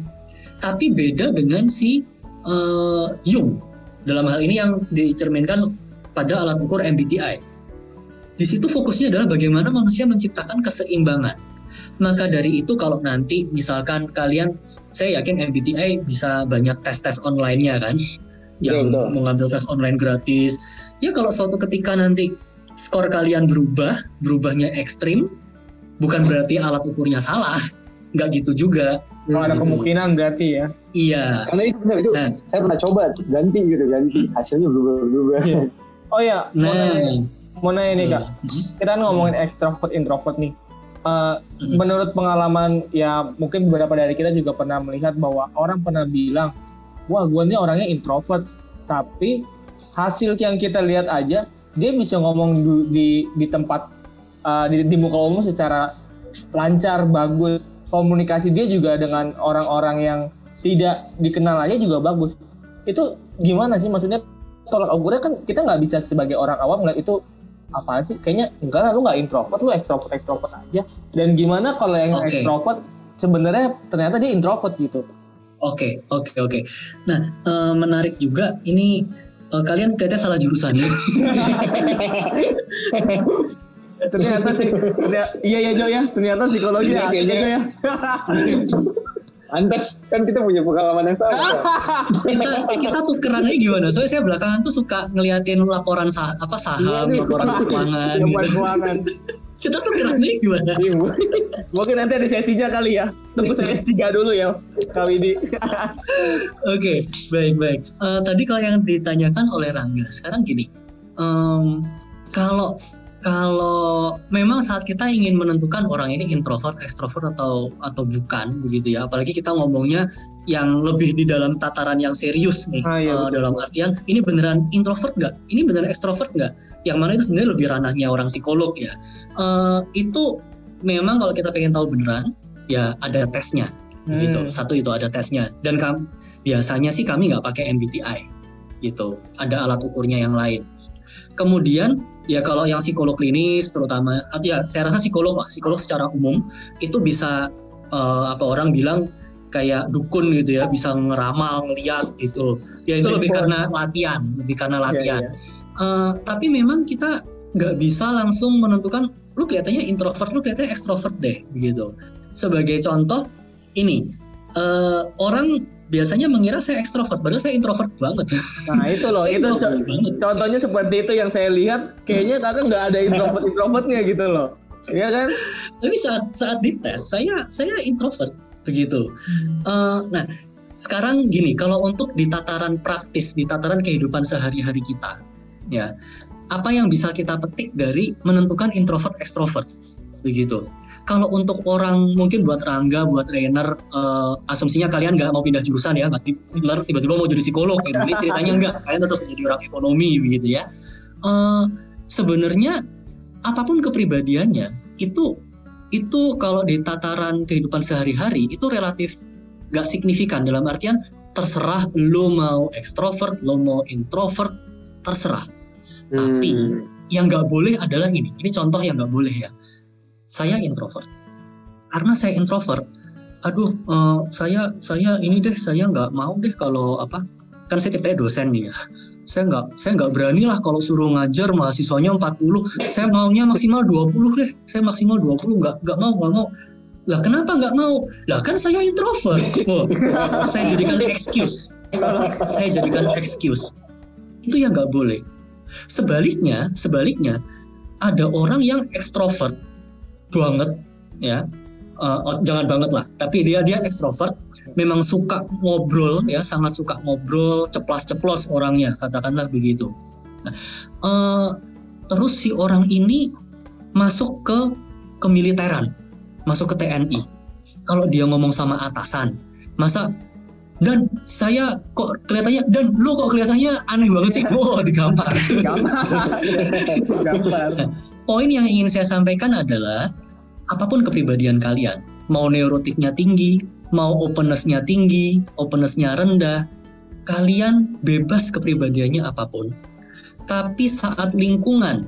Tapi beda dengan si uh, Jung dalam hal ini yang dicerminkan pada alat ukur MBTI. Di situ fokusnya adalah bagaimana manusia menciptakan keseimbangan. Maka dari itu kalau nanti misalkan kalian, saya yakin MBTI bisa banyak tes-tes online-nya kan, yang Betul. mengambil tes online gratis. Ya kalau suatu ketika nanti skor kalian berubah, berubahnya ekstrim, bukan berarti alat ukurnya salah, nggak gitu juga. Oh, ada gitu. kemungkinan berarti ya. Iya. Karena itu, itu nah. saya pernah coba ganti gitu ganti hasilnya berubah-berubah. Iya. Oh ya, nah. mau nanya, nih kak, hmm. kita kan ngomongin extrovert introvert nih. Uh, hmm. Menurut pengalaman ya mungkin beberapa dari kita juga pernah melihat bahwa orang pernah bilang, wah gue ini orangnya introvert, tapi hasil yang kita lihat aja dia bisa ngomong di di, di tempat uh, di, di muka umum secara lancar bagus komunikasi dia juga dengan orang-orang yang tidak dikenal aja juga bagus. Itu gimana sih? Maksudnya tolak ukurnya kan kita nggak bisa sebagai orang awam ngeliat itu apa sih? Kayaknya enggak lah lu nggak introvert lu ekstrovert ekstrovert aja. Dan gimana kalau yang okay. ekstrovert sebenarnya ternyata dia introvert gitu. Oke okay, oke okay, oke. Okay. nah e, menarik juga ini e, kalian kayaknya salah jurusan ya ternyata sih iya ya Jo ya ternyata psikologi ya kayaknya ya Antas kan kita punya pengalaman yang sama. kita kita tuh kerannya gimana? Soalnya saya belakangan tuh suka ngeliatin laporan sah apa saham, iya, laporan keuangan gitu. Keuangan. kita tuh kerannya gimana? Iya, Mungkin nanti ada sesinya kali ya. Tunggu saya S3 dulu ya, kali ini. Oke, okay, baik baik. Uh, tadi kalau yang ditanyakan oleh Rangga, sekarang gini. Um, kalau kalau memang saat kita ingin menentukan orang ini introvert, extrovert atau atau bukan begitu ya, apalagi kita ngomongnya yang lebih di dalam tataran yang serius nih, ah, iya, uh, dalam artian ini beneran introvert nggak, ini beneran extrovert nggak, yang mana itu sebenarnya lebih ranahnya orang psikolog ya. Uh, itu memang kalau kita pengen tahu beneran, ya ada tesnya, hmm. gitu. Satu itu ada tesnya, dan kam biasanya sih kami nggak pakai MBTI, gitu. Ada alat ukurnya yang lain. Kemudian ya kalau yang psikolog klinis terutama ya saya rasa psikolog lah psikolog secara umum itu bisa uh, apa orang bilang kayak dukun gitu ya bisa ngeramal ngeliat gitu. Ya itu lebih karena latihan lebih karena iya, latihan. yeah, yeah. Uh, tapi memang kita nggak bisa langsung menentukan lu kelihatannya introvert lu kelihatannya ekstrovert deh gitu. Sebagai contoh ini uh, orang biasanya mengira saya ekstrovert, padahal saya introvert banget. Nah itu loh, itu co banget. contohnya seperti itu yang saya lihat, kayaknya kakak nggak ada introvert introvertnya gitu loh, Iya kan? Tapi saat saat dites, saya saya introvert begitu. Uh, nah sekarang gini, kalau untuk di tataran praktis, di tataran kehidupan sehari-hari kita, ya apa yang bisa kita petik dari menentukan introvert ekstrovert begitu kalau untuk orang mungkin buat Rangga, buat trainer, uh, asumsinya kalian nggak mau pindah jurusan ya, nggak tiba-tiba mau jadi psikolog. Gitu. Ini ceritanya nggak, kalian tetap menjadi orang ekonomi begitu ya. Uh, Sebenarnya apa pun kepribadiannya itu itu kalau di tataran kehidupan sehari-hari itu relatif nggak signifikan dalam artian terserah lo mau ekstrovert, lo mau introvert, terserah. Hmm. Tapi yang nggak boleh adalah ini. Ini contoh yang nggak boleh ya saya introvert. Karena saya introvert aduh uh, saya saya ini deh saya nggak mau deh kalau apa kan saya ceritanya dosen nih ya. Saya nggak saya nggak berani lah kalau suruh ngajar mahasiswanya 40 saya maunya maksimal 20 deh. Saya maksimal 20 nggak nggak mau nggak mau. Lah kenapa nggak mau? Lah kan saya introvert. Oh, saya jadikan excuse. Saya jadikan excuse. Itu yang nggak boleh. Sebaliknya sebaliknya ada orang yang ekstrovert banget ya. Uh, jangan banget lah. Tapi dia dia ekstrovert memang suka ngobrol ya. Sangat suka ngobrol ceplas-ceplos orangnya katakanlah begitu. Nah, uh, terus si orang ini masuk ke kemiliteran masuk ke TNI kalau dia ngomong sama atasan masa dan saya kok kelihatannya dan lu kok kelihatannya aneh banget sih? Wow digampar poin yang ingin saya sampaikan adalah apa pun kepribadian kalian mau neurotiknya tinggi, mau openness-nya tinggi, openness-nya rendah, kalian bebas kepribadiannya apa pun. Tapi saat lingkungan,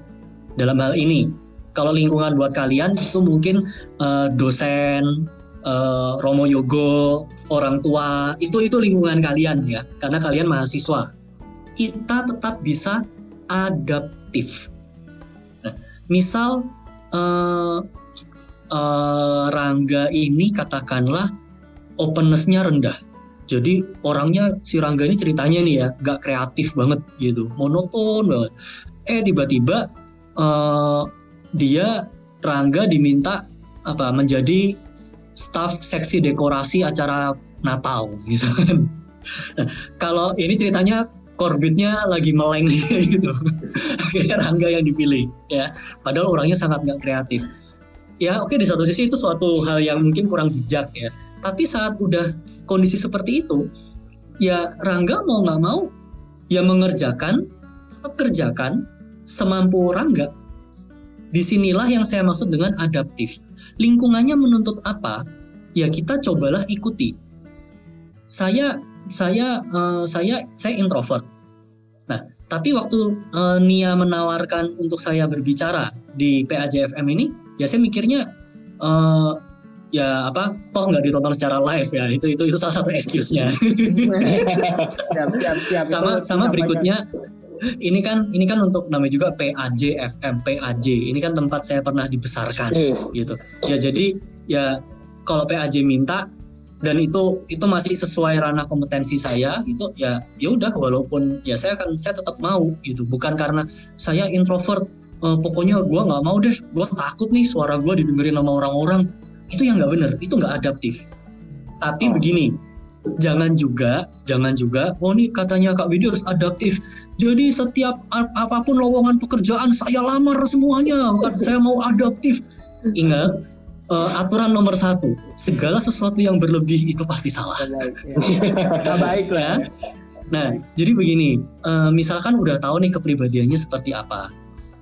dalam hal ini, kalau lingkungan buat kalian itu mungkin uh, dosen, uh, romo yogo, orang tua, itu itu lingkungan kalian ya, karena kalian mahasiswa. Kita tetap bisa adaptif. Misal uh, uh, Rangga ini katakanlah openness-nya rendah. Jadi orangnya si Rangga ini ceritanya nih ya, gak kreatif banget gitu, monoton banget. Eh tiba-tiba uh, dia Rangga diminta apa menjadi staff seksi dekorasi acara Natal gitu kan. Nah, kalau ini ceritanya korbitnya lagi meleng gitu. Akhirnya Rangga yang dipilih ya. Padahal orangnya sangat nggak kreatif. Ya oke di satu sisi itu suatu hal yang mungkin kurang bijak ya. Tapi saat udah kondisi seperti itu, ya Rangga mau nggak mau ya mengerjakan, tetap kerjakan semampu Rangga. Di sinilah yang saya maksud dengan adaptif. Lingkungannya menuntut apa? Ya kita cobalah ikuti. Saya saya uh, saya saya introvert. Nah, tapi waktu uh, Nia menawarkan untuk saya berbicara di PAJFM ini, ya saya mikirnya uh, ya apa toh nggak ditonton secara live ya. Itu itu itu salah satu excuse-nya. Siap, siap, siap, sama sama berikutnya ini kan ini kan untuk namanya juga PAJ FM PAJ ini kan tempat saya pernah dibesarkan mm. gitu. Ya jadi ya kalau PAJ minta dan itu itu masih sesuai ranah kompetensi saya gitu. Ya ya udah walaupun ya saya akan saya tetap mau gitu. Bukan karena saya introvert uh, pokoknya gue nggak mau deh. Gue takut nih suara gue didengerin sama orang-orang. Itu yang nggak bener itu nggak adaptif. Tapi oh. begini jangan juga jangan juga oh nih katanya kak Widi harus adaptif. Jadi setiap apa pun lowongan pekerjaan saya lamar semuanya. Saya mau adaptif. Ingat uh, aturan nomor satu segala sesuatu yang berlebih itu pasti salah. Baik, ya. baik lah nah jadi begini uh, misalkan udah tahu nih kepribadiannya seperti apa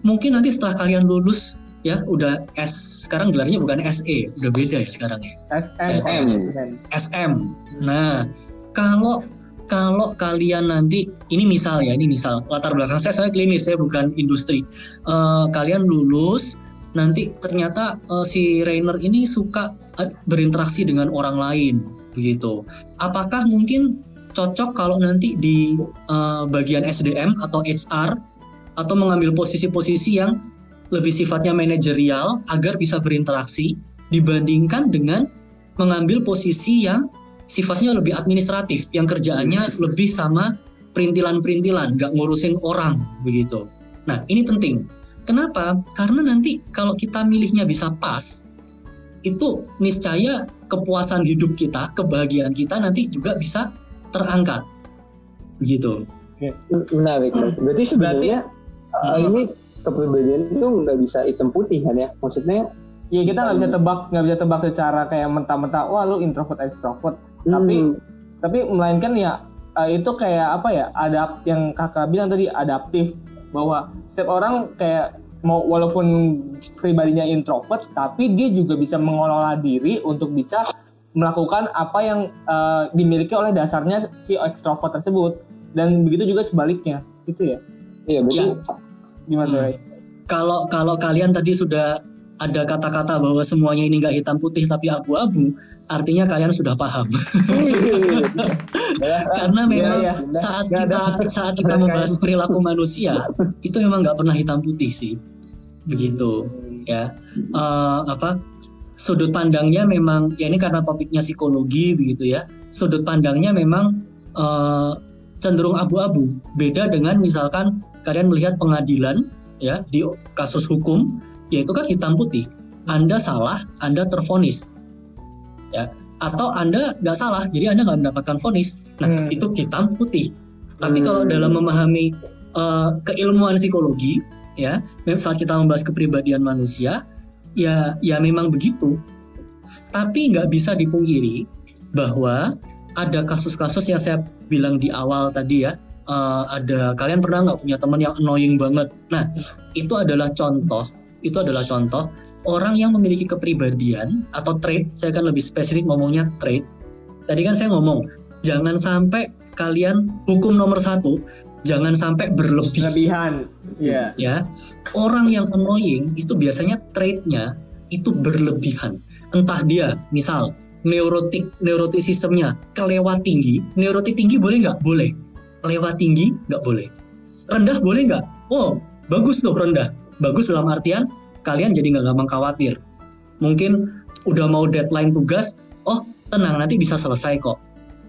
mungkin nanti setelah kalian lulus ya udah S sekarang gelarnya bukan SE udah beda ya sekarang ya. SM SM nah kalau kalau kalian nanti ini misal ya ini misal latar belakang saya saya klinis saya bukan industri. Uh, kalian lulus nanti ternyata uh, si Rainer ini suka berinteraksi dengan orang lain begitu apakah mungkin cocok kalau nanti di uh, bagian SDM atau HR atau mengambil posisi-posisi yang lebih sifatnya manajerial agar bisa berinteraksi dibandingkan dengan mengambil posisi yang sifatnya lebih administratif yang kerjaannya lebih sama perintilan-perintilan, nggak ngurusin orang begitu. Nah ini penting. Kenapa? Karena nanti kalau kita milihnya bisa pas, itu niscaya kepuasan hidup kita, kebahagiaan kita nanti juga bisa terangkat. Begitu. Menarik. Berarti sebenarnya Berarti, uh, ini kepribadian itu nggak bisa hitam putih kan ya maksudnya Iya kita nggak bisa tebak nggak bisa tebak secara kayak mentah-mentah wah lu introvert extrovert hmm. tapi tapi melainkan ya eh, itu kayak apa ya ada yang kakak bilang tadi adaptif bahwa setiap orang kayak mau walaupun pribadinya introvert tapi dia juga bisa mengelola diri untuk bisa melakukan apa yang uh, dimiliki oleh dasarnya si extrovert tersebut dan begitu juga sebaliknya gitu ya iya betul ya Gimana? Hmm. Kalau kalau kalian tadi sudah ada kata-kata bahwa semuanya ini nggak hitam putih tapi abu-abu, artinya kalian sudah paham. Karena iya, memang ya, ya. saat kita saat kita membahas perilaku manusia itu memang nggak pernah hitam putih sih, begitu ya. Uh, apa sudut pandangnya memang ya ini karena topiknya psikologi begitu ya. Sudut pandangnya memang uh, cenderung abu-abu. Beda dengan misalkan kalian melihat pengadilan ya di kasus hukum yaitu kan hitam putih. Anda salah anda terfonis. Ya atau anda nggak salah jadi anda nggak mendapatkan vonis nah hmm. itu hitam putih. Tapi hmm. kalau dalam memahami uh, keilmuan psikologi ya saat kita membahas kepribadian manusia ya ya memang begitu. Tapi nggak bisa dipungkiri bahwa ada kasus-kasus yang saya bilang di awal tadi ya uh, ada kalian pernah nggak punya teman yang annoying banget? Nah itu adalah contoh itu adalah contoh orang yang memiliki kepribadian atau trait, saya akan lebih spesifik ngomongnya trait. Tadi kan saya ngomong, jangan sampai kalian hukum nomor satu, jangan sampai berlebih. Berlebihan. Iya. Ya, orang yang annoying itu biasanya traitnya itu berlebihan. Entah dia, misal neurotik neurotisismnya kelewat tinggi, neurotik tinggi boleh nggak? Boleh. Lewat tinggi nggak boleh. Rendah boleh nggak? Oh, bagus tuh rendah. Bagus dalam artian kalian jadi nggak gampang khawatir. Mungkin udah mau deadline tugas, oh tenang nanti bisa selesai kok.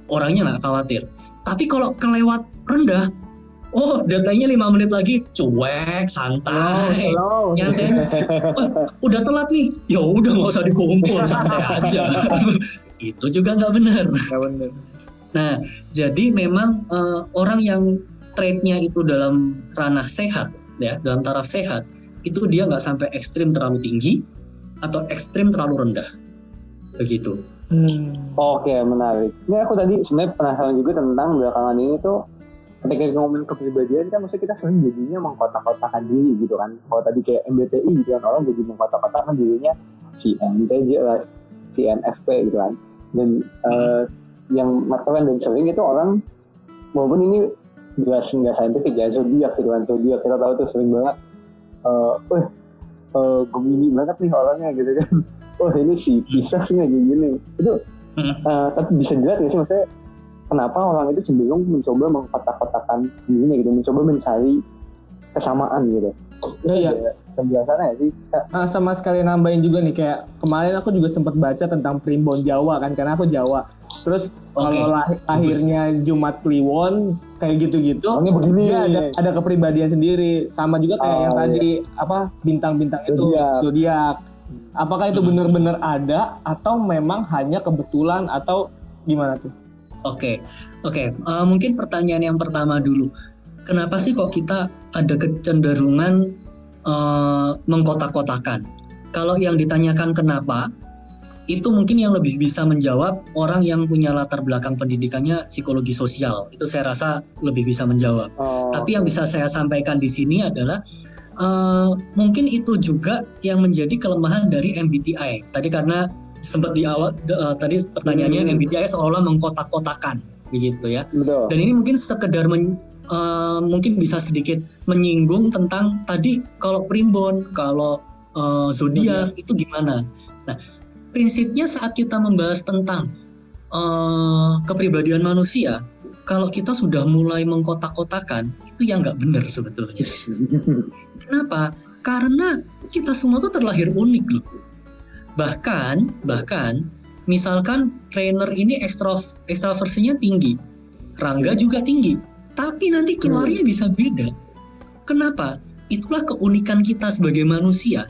Orangnya nggak khawatir. Tapi kalau kelewat rendah, oh deadline-nya lima menit lagi, cuek, santai, Hello. nyantai. Wah, udah telat nih, ya udah nggak usah dikumpul, santai aja. Itu juga nggak benar. Nggak. Nah, jadi memang eh, orang yang trade-nya itu dalam ranah sehat, ya, dalam taraf sehat, itu dia nggak sampai ekstrim terlalu tinggi atau ekstrim terlalu rendah, begitu. Hmm. Oke, menarik. Ini aku tadi sebenarnya penasaran juga tentang belakangan ini tuh ketika ngomongin kepribadian kan maksudnya kita sering jadinya mengkotak-kotakan diri gitu kan. Kalau tadi kayak MBTI gitu kan orang jadi mengkotak-kotakan dirinya si MTJ lah, si NFP gitu kan. Dan eh, yang marketing dan sering itu orang walaupun ini jelas nggak saintifik ya zodiak gitu kan zodiak kita tahu tuh sering banget eh uh, uh, Gemini banget nih orangnya gitu kan oh ini si Pisces nih gini itu. Uh, tapi bisa dilihat nggak sih maksudnya kenapa orang itu cenderung mencoba mengkotak-kotakan dirinya gitu, mencoba mencari kesamaan gitu. Iya. Ada Penjelasannya ya sih. Kak? Ah, sama sekali nambahin juga nih kayak kemarin aku juga sempat baca tentang primbon Jawa kan karena aku Jawa. Terus Oke, kalau lah- lahirnya Jumat Kliwon kayak gitu-gitu Orangnya begini. dia ada ada kepribadian sendiri sama juga kayak Oh, yang iya. tadi apa bintang-bintang itu Zodiak. Apakah itu Hmm. benar-benar ada atau memang hanya kebetulan atau gimana tuh? Oke, oke. Eh, mungkin pertanyaan yang pertama dulu. Kenapa sih kok kita ada kecenderungan eh, mengkotak-kotakan? Kalau yang ditanyakan kenapa, itu mungkin yang lebih bisa menjawab orang yang punya latar belakang pendidikannya psikologi sosial. Itu saya rasa lebih bisa menjawab. Oh, Tapi yang bisa saya sampaikan di sini adalah eh, mungkin itu juga yang menjadi kelemahan dari MBTI. Tadi karena sempat di awal eh, tadi pertanyaannya Hmm. MBTI seolah mengkotak-kotakan begitu ya. betul. Dan ini mungkin sekedar men- eh, mungkin bisa sedikit menyinggung tentang tadi kalau primbon, kalau eh, zodiak itu gimana. Nah, prinsipnya saat kita membahas tentang eh, kepribadian manusia, kalau kita sudah mulai mengkotak-kotakan itu yang nggak benar sebetulnya. Kenapa? Karena kita semua tuh terlahir unik loh. Bahkan, bahkan, misalkan trainer ini ekstra ekstraversinya tinggi, Rangga juga tinggi, tapi nanti keluarnya bisa beda. Kenapa? Itulah keunikan kita sebagai manusia.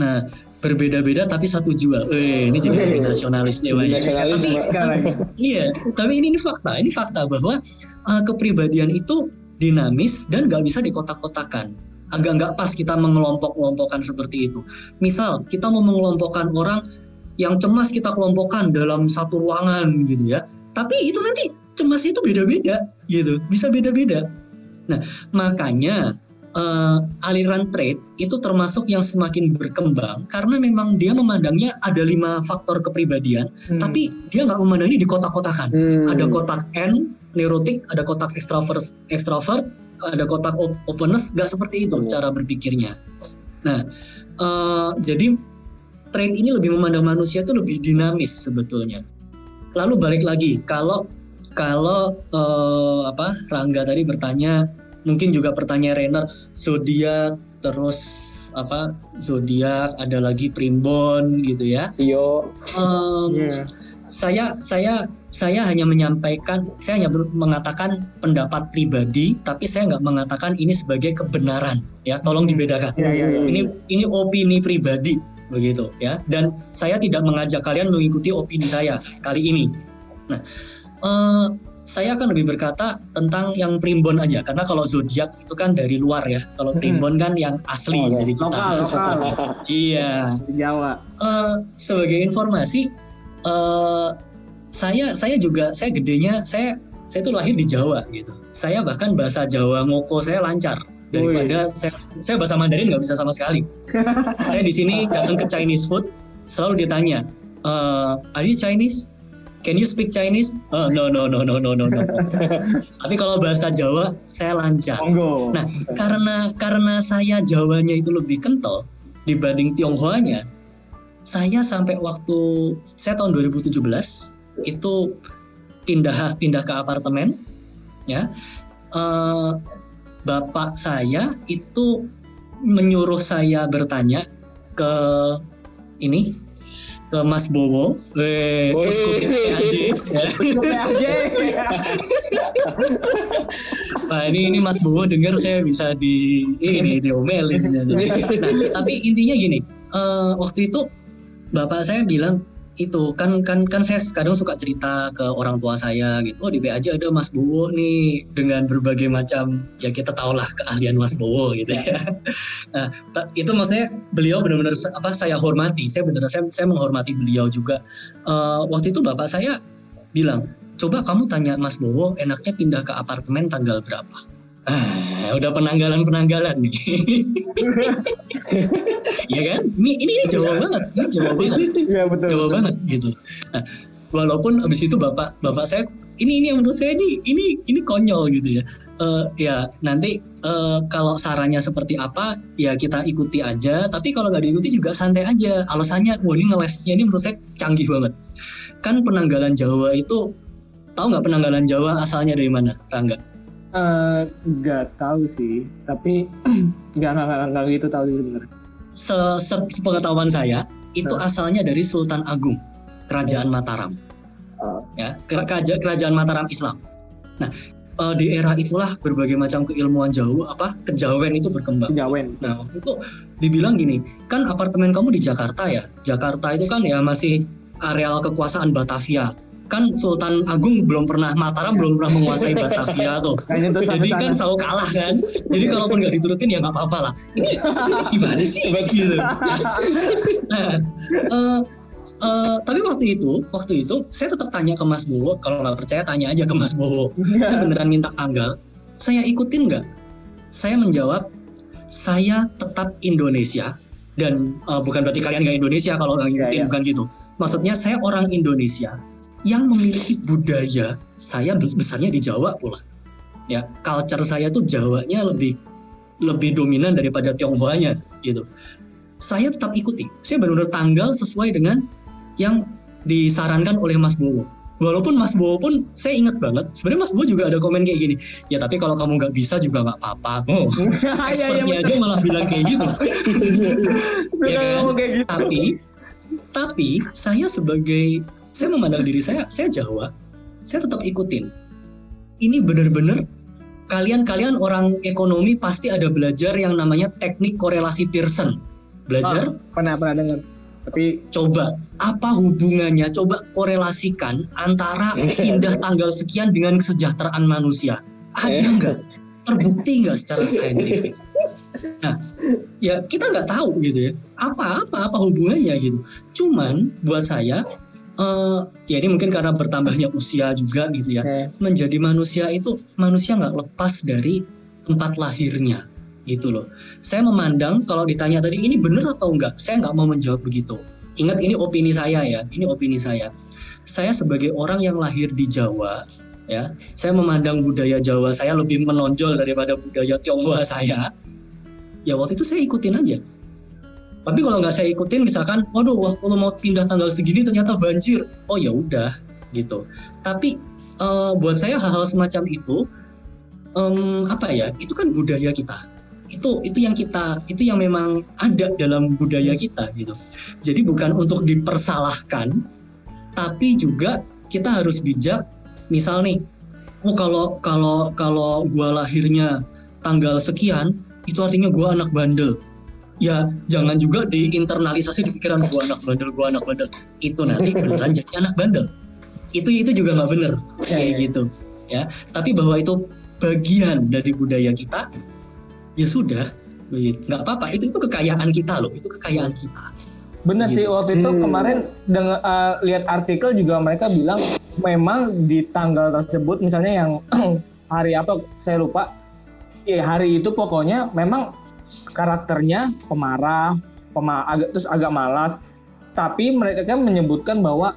Nah, berbeda-beda tapi satu jua. Eh, ini jadi lebih nasionalis. Nasionalis, Tapi, iya, tapi ini, ini fakta. Ini fakta bahwa uh, kepribadian itu dinamis dan nggak bisa dikotak-kotakan. Agak nggak pas kita mengelompok-kelompokkan seperti itu. Misal kita mau mengelompokkan orang yang cemas kita kelompokkan dalam satu ruangan gitu ya. Tapi itu nanti cemasnya itu beda-beda gitu, bisa beda-beda. Nah makanya uh, aliran trade itu termasuk yang semakin berkembang karena memang dia memandangnya ada lima faktor kepribadian Hmm. tapi dia nggak memandang ini di kotak-kotakan. Hmm. Ada kotak N, neurotik, ada kotak extrovert, extrovert ada kotak op- openness, nggak seperti itu Hmm. cara berpikirnya. Nah, eh, jadi trait ini lebih memandang manusia itu lebih dinamis sebetulnya. Lalu balik lagi, kalau kalau eh, apa Rangga tadi bertanya, mungkin juga pertanyaan Renner, zodiak terus apa zodiak ada lagi primbon gitu ya. Em, Iya. saya saya saya hanya menyampaikan saya hanya mengatakan pendapat pribadi tapi saya nggak mengatakan ini sebagai kebenaran ya tolong dibedakan Iya, iya, iya. ini ini opini pribadi begitu ya dan saya tidak mengajak kalian mengikuti opini saya kali ini nah eh, saya akan lebih berkata tentang yang primbon aja karena kalau zodiak itu kan dari luar ya kalau primbon kan yang asli Oh, ya. dari kita Lokal, lokal. iya Di Jawa. Eh, sebagai informasi eh saya saya juga saya gedenya saya saya tuh lahir di Jawa gitu. Saya bahkan bahasa Jawa ngoko saya lancar daripada saya saya bahasa Mandarin nggak bisa sama sekali. saya di sini datang ke Chinese food selalu ditanya, uh, are you Chinese? Can you speak Chinese? Oh, no no no no no no no. Tapi kalau bahasa Jawa saya lancar. Monggo. Nah, karena karena saya Jawanya itu lebih kental dibanding Tionghoanya, saya sampai waktu saya tahun 2017 itu pindah pindah ke apartemen ya. Uh, bapak saya itu menyuruh saya bertanya ke ini ke Mas Bowo, ke PAJ. Nah ini ini Mas Bowo dengar saya bisa di ini diomelin. Nah tapi intinya gini, uh, waktu itu bapak saya bilang itu kan kan kan saya kadang suka cerita ke orang tua saya gitu oh di aja ada Mas Bowo nih dengan berbagai macam ya kita tahulah keahlian Mas Bowo gitu ya. Nah itu maksudnya beliau benar-benar apa saya hormati saya benar saya, saya menghormati beliau juga. Uh, waktu itu bapak saya bilang coba kamu tanya Mas Bowo enaknya pindah ke apartemen tanggal berapa Ah, udah penanggalan-penanggalan nih. ya kan? Ini ini, ini Jawa banget, ini Jawa banget. Iya betul. Jawa betul. banget gitu. Nah, walaupun abis itu bapak bapak saya ini ini yang menurut saya ini ini ini konyol gitu ya. Uh, ya nanti uh, kalau sarannya seperti apa ya kita ikuti aja. Tapi kalau nggak diikuti juga santai aja. Alasannya, wah ini ngelesnya ini menurut saya canggih banget. Kan penanggalan Jawa itu tahu nggak penanggalan Jawa asalnya dari mana, Rangga? Eh, nggak uh, tahu sih tapi nggak nggak nggak gitu tahu sebenarnya se, se sepengetahuan saya itu nah. asalnya dari Sultan Agung Kerajaan oh. Mataram uh. ya kerajaan kerajaan Mataram Islam nah uh, di era itulah berbagai macam keilmuan jauh apa kejawen itu berkembang. Kejawen. Nah waktu itu dibilang gini, kan apartemen kamu di Jakarta ya. Jakarta itu kan ya masih areal kekuasaan Batavia kan Sultan Agung belum pernah Mataram belum pernah menguasai Batavia tuh. Jadi kan selalu kalah kan. Jadi kalaupun nggak diturutin ya nggak apa-apa lah. Ini, gimana sih gitu. Nah, uh, uh, tapi waktu itu, waktu itu saya tetap tanya ke Mas Bowo. Kalau nggak percaya tanya aja ke Mas Bowo. Saya beneran minta tanggal. Saya ikutin nggak? Saya menjawab, saya tetap Indonesia dan uh, bukan berarti kalian nggak Indonesia kalau nggak ngikutin ya, ya. bukan gitu. Maksudnya saya orang Indonesia yang memiliki budaya saya besarnya di Jawa pula. Ya culture saya tuh Jawanya lebih lebih dominan daripada Tionghoanya gitu. Saya tetap ikuti. Saya benar-benar tanggal sesuai dengan yang disarankan oleh Mas Bowo. Walaupun Mas Bowo pun saya ingat banget sebenarnya Mas Bowo juga ada komen kayak gini ya tapi kalau kamu nggak bisa juga nggak apa-apa. Oh expertnya ya, ya, aja malah bilang kayak gitu. Ya kan? gitu. tapi tapi saya sebagai saya memandang diri saya saya Jawa saya tetap ikutin. Ini benar-benar kalian-kalian orang ekonomi pasti ada belajar yang namanya teknik korelasi Pearson. Belajar? Oh, pernah pernah dengar. Tapi coba apa hubungannya? Coba korelasikan antara pindah tanggal sekian dengan kesejahteraan manusia. Ada eh. nggak? Terbukti nggak secara saintifik? Nah ya kita nggak tahu gitu ya. Apa apa apa hubungannya gitu? Cuman buat saya uh, ya ini mungkin karena bertambahnya usia juga gitu ya. Okay. menjadi manusia itu manusia nggak lepas dari tempat lahirnya gitu loh. Saya memandang kalau ditanya tadi ini benar atau enggak saya nggak mau menjawab begitu. Ingat ini opini saya ya ini opini saya. Saya sebagai orang yang lahir di Jawa ya saya memandang budaya Jawa saya lebih menonjol daripada budaya Tionghoa saya. Ya waktu itu saya ikutin aja tapi kalau nggak saya ikutin misalkan, waduh waktu lo mau pindah tanggal segini ternyata banjir. Oh ya udah gitu. Tapi uh, buat saya hal-hal semacam itu um, apa ya? Itu kan budaya kita. Itu itu yang kita itu yang memang ada dalam budaya kita gitu. Jadi bukan untuk dipersalahkan, tapi juga kita harus bijak. Misal nih, oh kalau kalau kalau gua lahirnya tanggal sekian, itu artinya gua anak bandel ya jangan juga diinternalisasi di pikiran gua anak bandel gua anak bandel. Itu nanti beneran jadi anak bandel. Itu itu juga nggak bener. Ya, kayak ya. gitu. Ya tapi bahwa itu bagian dari budaya kita ya sudah. Nggak apa-apa. Itu itu kekayaan kita loh. Itu kekayaan kita. Bener gitu. sih waktu itu hmm. kemarin dengan uh, lihat artikel juga mereka bilang memang di tanggal tersebut misalnya yang hari apa saya lupa. Ya hari itu pokoknya memang karakternya pemarah, pema agak terus agak malas. Tapi mereka kan menyebutkan bahwa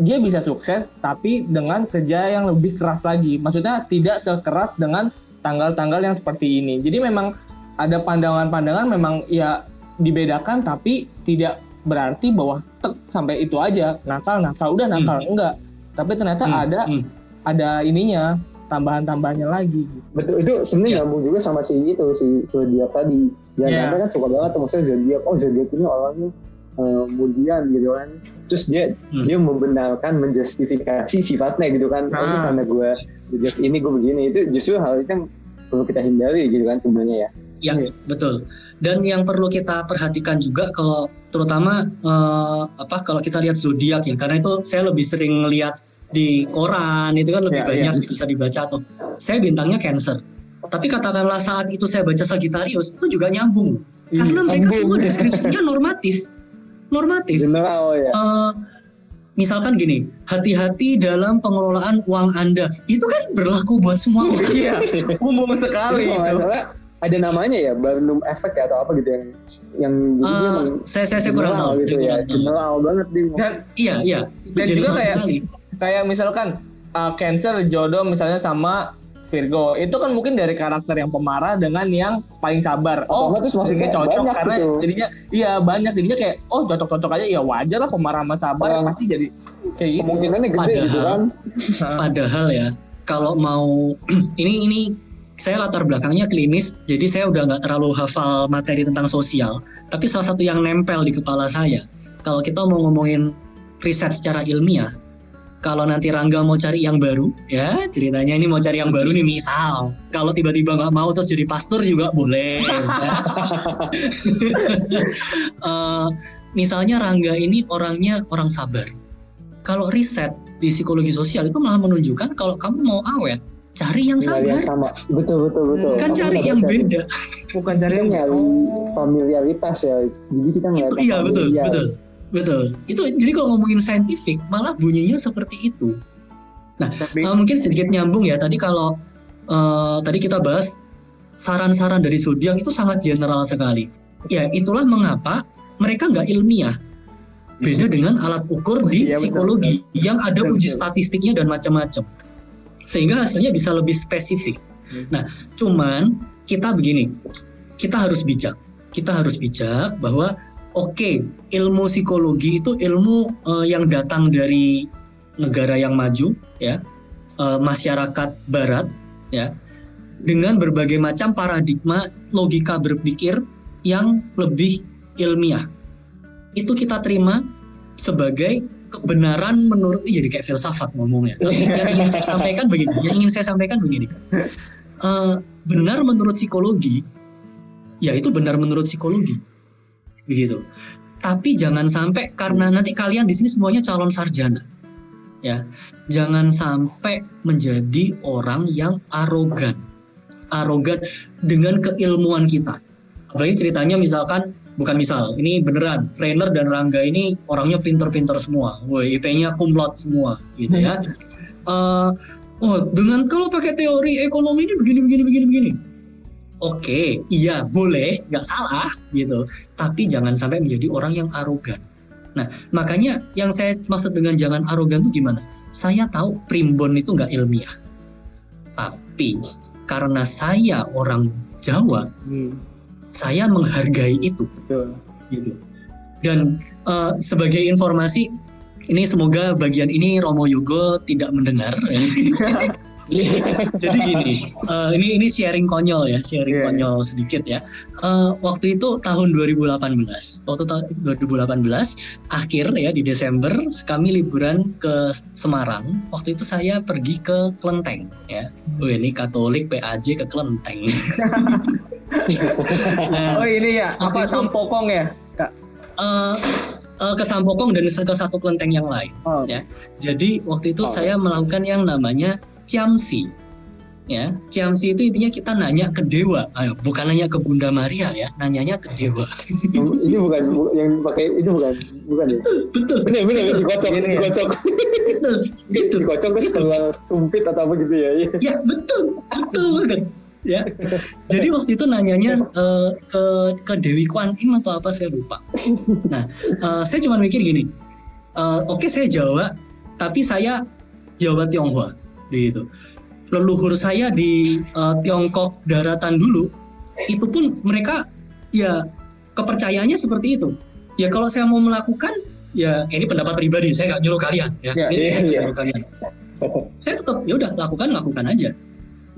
dia bisa sukses tapi dengan kerja yang lebih keras lagi. Maksudnya tidak sekeras dengan tanggal-tanggal yang seperti ini. Jadi memang ada pandangan-pandangan memang ya dibedakan tapi tidak berarti bahwa tek sampai itu aja nakal nakal udah nakal hmm. enggak tapi ternyata hmm. ada hmm. ada ininya tambahan-tambahannya lagi betul itu sebenarnya yeah. nyambung juga sama si itu si zodiak tadi yang yeah. kan suka banget tuh maksudnya zodiak oh zodiak ini orangnya uh, kemudian gitu kan terus dia hmm. dia membenarkan menjustifikasi sifatnya gitu kan oh, ah. karena gue zodiak ini gue begini itu justru hal itu yang perlu kita hindari gitu kan sebenarnya ya Ya, hmm. betul. Dan yang perlu kita perhatikan juga kalau terutama uh, apa kalau kita lihat zodiak ya, karena itu saya lebih sering lihat di koran itu kan lebih ya, banyak ya. bisa dibaca tuh. Saya bintangnya Cancer. Tapi katakanlah saat itu saya baca Sagittarius itu juga nyambung. Hmm, karena mereka nyambung. semua deskripsinya normatif. Normatif. General ya. Uh, misalkan gini, hati-hati dalam pengelolaan uang Anda. Itu kan berlaku buat semua orang. Iya, umum sekali. itu ada namanya ya Barnum Effect ya atau apa gitu yang yang uh, saya saya saya kurang tahu gitu ya general banget di dan iya iya dan juga kayak sekali. Kayak misalkan uh, Cancer jodoh misalnya sama Virgo itu kan mungkin dari karakter yang pemarah dengan yang paling sabar. Oh, itu maksudnya cocok karena gitu. jadinya iya banyak jadinya kayak oh cocok-cocok aja ya wajar lah pemarah sama sabar uh, pasti jadi kayak gitu. Kemungkinannya gede padahal, gitu kan. Padahal ya kalau mau ini ini saya latar belakangnya klinis, jadi saya udah nggak terlalu hafal materi tentang sosial. Tapi salah satu yang nempel di kepala saya, kalau kita mau ngomongin riset secara ilmiah, kalau nanti Rangga mau cari yang baru, ya ceritanya ini mau cari yang baru nih misal, kalau tiba-tiba nggak mau terus jadi pastor juga boleh. ya. uh, misalnya Rangga ini orangnya orang sabar. Kalau riset di psikologi sosial itu malah menunjukkan kalau kamu mau awet, cari yang sama. yang sama. Betul betul betul. Kan cari yang beda. Bukan cari yang nyari familiaritas ya. Jadi kita nggak. Iya betul betul betul. Itu jadi kalau ngomongin saintifik malah bunyinya seperti itu. Nah Tapi, uh, mungkin sedikit nyambung ya tadi kalau uh, tadi kita bahas saran-saran dari zodiak itu sangat general sekali. Ya itulah mengapa mereka nggak ilmiah beda dengan alat ukur di ya, psikologi betul, betul. yang ada uji statistiknya dan macam-macam sehingga hasilnya bisa lebih spesifik. Hmm. Nah, cuman kita begini, kita harus bijak. Kita harus bijak bahwa oke, okay, ilmu psikologi itu ilmu uh, yang datang dari negara yang maju, ya, uh, masyarakat Barat, ya, dengan berbagai macam paradigma logika berpikir yang lebih ilmiah. Itu kita terima sebagai kebenaran menurut jadi kayak filsafat ngomongnya. Tapi yang ingin saya sampaikan begini, yang ingin saya sampaikan begini. Uh, benar menurut psikologi, ya itu benar menurut psikologi, begitu. Tapi jangan sampai karena nanti kalian di sini semuanya calon sarjana, ya. Jangan sampai menjadi orang yang arogan, arogan dengan keilmuan kita. Apalagi ceritanya misalkan bukan misal ini beneran trainer dan Rangga ini orangnya pinter-pinter semua, woi IP-nya kumlot semua gitu ya. uh, oh dengan kalau pakai teori ekonomi ini begini begini begini begini. Oke, okay, iya boleh, nggak salah gitu. Tapi jangan sampai menjadi orang yang arogan. Nah, makanya yang saya maksud dengan jangan arogan itu gimana? Saya tahu primbon itu nggak ilmiah. Tapi karena saya orang Jawa, hmm saya menghargai itu Betul. gitu dan uh, sebagai informasi ini semoga bagian ini Romo Yugo tidak mendengar Jadi gini, uh, ini ini sharing konyol ya, sharing yeah. konyol sedikit ya. Uh, waktu itu tahun 2018, waktu tahun 2018 akhir ya di Desember kami liburan ke Semarang. Waktu itu saya pergi ke Klenteng ya. Oh ini Katolik PAJ ke Klenteng. oh ini ya, apa itu, Sampokong ya, Kak? Uh, uh, ke Sampokong dan ke satu kelenteng yang lain. Oh. Ya, jadi waktu itu oh. saya melakukan yang namanya ciamsi. Ya, ciamsi itu intinya kita nanya ke dewa, Ayo, bukan nanya ke Bunda Maria ya, nanyanya ke dewa. ini bukan yang pakai itu bukan, bukan ya? Betul. Benar, benar, benar dikocok, ini dikocok. Betul, itu. Dikocok terus keluar sumpit atau apa gitu ya? Ya betul, betul banget ya. Jadi waktu itu nanyanya uh, ke ke Dewi Kwan Im atau apa saya lupa. Nah, uh, saya cuma mikir gini, uh, oke okay, saya Jawa, tapi saya Jawa Tionghoa, begitu. Leluhur saya di uh, Tiongkok daratan dulu, itu pun mereka ya kepercayaannya seperti itu. Ya kalau saya mau melakukan, ya ini pendapat pribadi, saya nggak nyuruh kalian, ya. ya ini iya, saya iya. nyuruh kalian. Saya tetap ya udah lakukan lakukan aja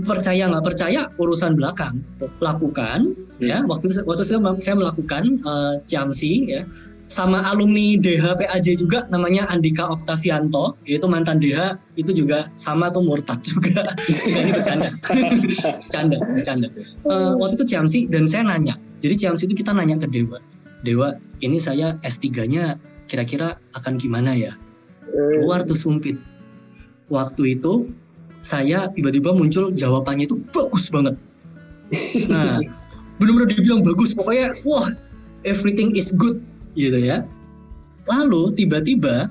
percaya nggak percaya urusan belakang lakukan hmm. ya waktu waktu saya saya melakukan uh, Ciamsi ya sama alumni DHPAJ juga namanya Andika Oktavianto yaitu mantan DH itu juga sama tuh murtad juga. Ini bercanda bercanda bercanda uh, waktu itu Ciamsi dan saya nanya. Jadi Ciamsi itu kita nanya ke Dewa. Dewa ini saya S3-nya kira-kira akan gimana ya? Keluar tuh sumpit. Waktu itu saya tiba-tiba muncul jawabannya itu bagus banget. Nah, benar-benar dibilang bagus, pokoknya wah everything is good gitu ya. Lalu tiba-tiba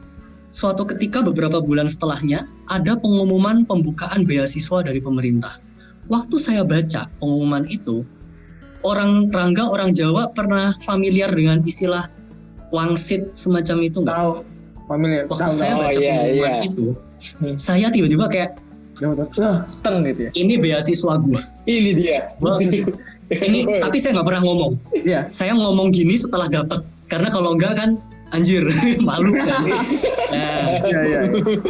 suatu ketika beberapa bulan setelahnya ada pengumuman pembukaan beasiswa dari pemerintah. Waktu saya baca pengumuman itu, orang Rangga, orang Jawa pernah familiar dengan istilah wangsit semacam itu nggak? Tahu, familiar. Waktu tahu, saya baca oh, iya, pengumuman iya. itu, hmm. saya tiba-tiba kayak teng gitu ya. Ini beasiswa gue. Ini dia. ini tapi saya nggak pernah ngomong. Iya. Saya ngomong gini setelah dapat. Karena kalau enggak kan anjir malu kan. Nah, ya, ya.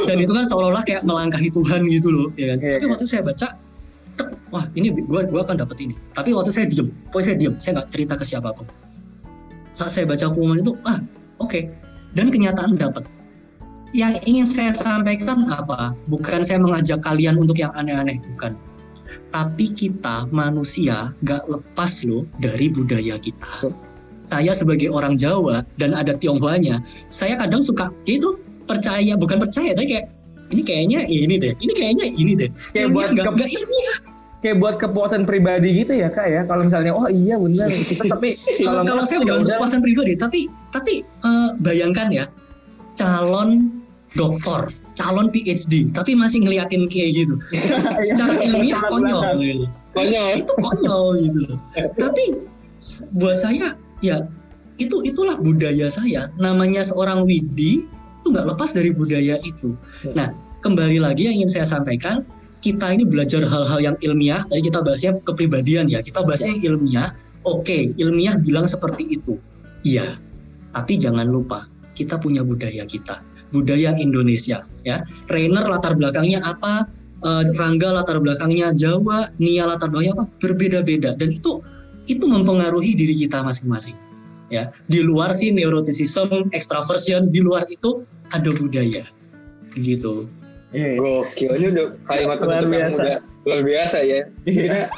Dan itu kan seolah-olah kayak melangkahi Tuhan gitu loh, ya kan. Ya, tapi ya. waktu saya baca, wah ini gue gua akan dapat ini. Tapi waktu saya diem, pokoknya saya diem, saya nggak cerita ke siapa pun. Saat saya baca pengumuman itu, ah oke. Okay. Dan kenyataan dapat yang ingin saya sampaikan apa? Bukan saya mengajak kalian untuk yang aneh-aneh, bukan. Tapi kita manusia gak lepas loh dari budaya kita. Saya sebagai orang Jawa dan ada Tionghoanya, saya kadang suka itu percaya, bukan percaya, tapi kayak ini kayaknya ini deh, ini kayaknya ini deh. Kayak buat gak, gak ilmiah kayak buat kepuasan pribadi gitu ya kak ya kalau misalnya oh iya benar kita tapi kalau kalau saya bukan kepuasan pribadi tapi tapi uh, bayangkan ya calon doktor, calon PhD, tapi masih ngeliatin kayak gitu. Secara ilmiah konyol gitu. Konyol. Itu konyol gitu. Tapi buat saya ya itu itulah budaya saya. Namanya seorang Widi itu nggak lepas dari budaya itu. Nah, kembali lagi yang ingin saya sampaikan, kita ini belajar hal-hal yang ilmiah. Tadi kita bahasnya kepribadian ya. Kita bahasnya ilmiah. Oke, ilmiah bilang seperti itu. Iya. Tapi jangan lupa, kita punya budaya kita budaya Indonesia ya. Rainer latar belakangnya apa? Uh, Rangga latar belakangnya Jawa, Nia latar belakangnya apa? Berbeda-beda dan itu itu mempengaruhi diri kita masing-masing. Ya, di luar sih neuroticism, extraversion, di luar itu ada budaya. Gitu. Iya. Gokil, ini udah kalimat penutup yang udah luar biasa ya. Kita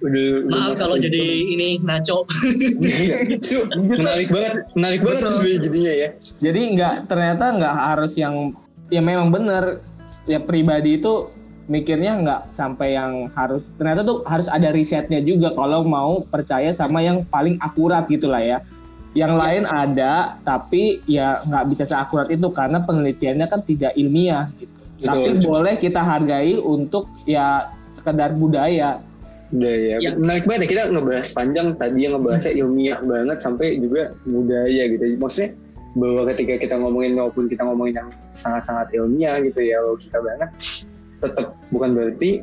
Udah, Maaf kalau jadi ini naco. Iya, itu menarik banget, menarik banget tuh jadinya ya. Jadi nggak ternyata nggak harus yang ya memang benar ya pribadi itu mikirnya nggak sampai yang harus ternyata tuh harus ada risetnya juga kalau mau percaya sama yang paling akurat gitulah ya. Yang ya. lain ada tapi ya nggak bisa seakurat itu karena penelitiannya kan tidak ilmiah gitu. Betul. Tapi boleh kita hargai untuk ya sekedar budaya budaya ya. menarik banget ya kita ngebahas panjang tadi yang ngebahasnya ilmiah banget sampai juga budaya gitu maksudnya bahwa ketika kita ngomongin maupun kita ngomongin yang sangat-sangat ilmiah gitu ya logika banget tetap bukan berarti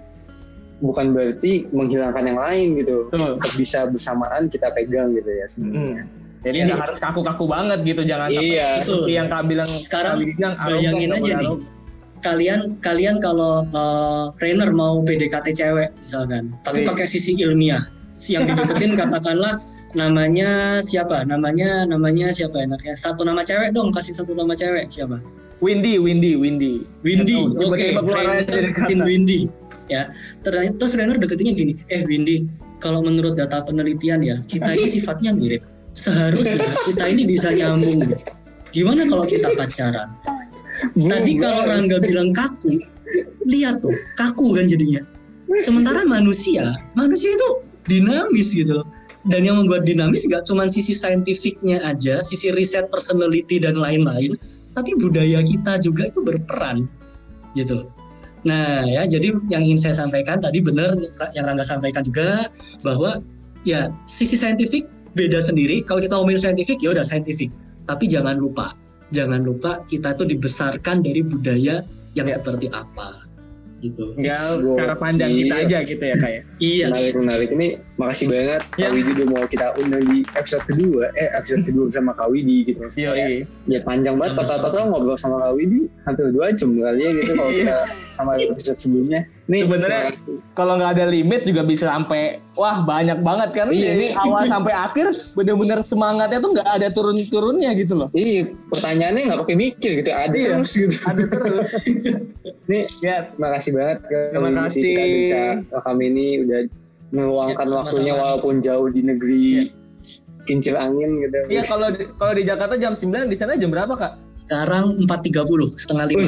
bukan berarti menghilangkan yang lain gitu tetap bisa bersamaan kita pegang gitu ya sebenarnya hmm. Jadi nggak harus kaku-kaku banget gitu, jangan iya. sampai yang kak bilang sekarang bilang, bayangin aja nih, kalian kalian kalau uh, trainer mau PDKT cewek misalkan, tapi pakai sisi ilmiah, yang dideketin katakanlah namanya siapa? Namanya namanya siapa enaknya? Satu nama cewek dong, kasih satu nama cewek siapa? Windy, Windy, Windy. Windy, oke. Okay. deketin Windy. Ya, terus, terus trainer deketinnya gini, eh Windy, kalau menurut data penelitian ya, kita ini sifatnya mirip. Seharusnya kita ini bisa nyambung. Gimana kalau kita pacaran? Tadi kalau Rangga bilang kaku, lihat tuh, kaku kan jadinya. Sementara manusia, manusia itu dinamis gitu loh. Dan yang membuat dinamis gak cuma sisi saintifiknya aja, sisi riset personality dan lain-lain, tapi budaya kita juga itu berperan gitu. Nah, ya jadi yang ingin saya sampaikan tadi benar yang Rangga sampaikan juga bahwa ya sisi saintifik beda sendiri. Kalau kita ngomongin saintifik ya udah saintifik. Tapi jangan lupa, jangan lupa kita tuh dibesarkan dari budaya yang Ya. seperti apa gitu. Tinggal cara pandang kita aja gitu ya kayak. Iya. menarik menarik ini makasih banget Ya. Kak Widi udah mau kita undang di episode kedua eh episode kedua bersama Kak Widi gitu Iya, iya. ya panjang banget total-total ngobrol sama Kak Widi hampir dua jam kali ya gitu kalau Iya. kita sama episode sebelumnya nih Sebenarnya kalau nggak ada limit juga bisa sampai wah banyak banget kan Iya, dari ini- awal sampai akhir bener-bener semangatnya tuh nggak ada turun-turunnya gitu loh. Iya, pertanyaannya nggak pakai mikir gitu, ada Iya. terus gitu. Ada terus. Nih, ya, terima kasih banget Terima Widi sih kita kasih. bisa rekam ini udah meluangkan Ya, sama-sama. waktunya walaupun jauh di negeri kincir angin gitu. iya kalau di, kalau di Jakarta jam 9 di sana jam berapa kak? Sekarang 4.30 setengah lima.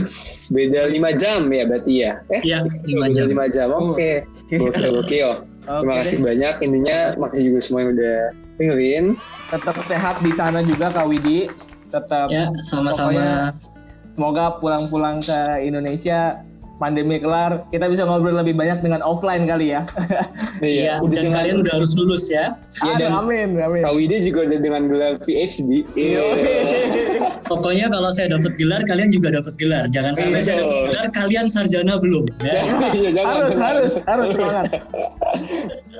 Beda 5 jam ya berarti ya? Eh, Iya, lima beda jam. 5 jam. Oke. Gokil, gokil. Terima Oke kasih deh. banyak. Intinya makasih juga semua yang udah dengerin. Tetap sehat di sana juga Kak Widi. Tetap Ya, sama-sama. semoga pulang-pulang ke Indonesia pandemi kelar kita bisa ngobrol lebih banyak dengan offline kali ya. Iya, udah dan dengan kalian udah harus lulus ya. Iya, dan- amin, amin. Kak Widi juga udah dengan gelar PhD. Iya. Pokoknya kalau saya dapat gelar, kalian juga dapat gelar. Jangan sampai Iya. saya dapat gelar, kalian sarjana belum. Ya. Iya, jangan. harus, harus, harus semangat.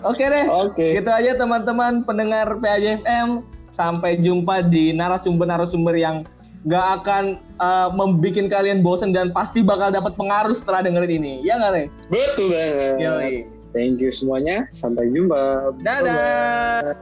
Oke deh. Oke. Gitu aja teman-teman pendengar PAJFM. Sampai jumpa di narasumber-narasumber yang gak akan uh, membuat kalian bosan dan pasti bakal dapat pengaruh setelah dengerin ini. Ya nggak, Re? Betul banget. Yoi. Thank you semuanya. Sampai jumpa. Dadah.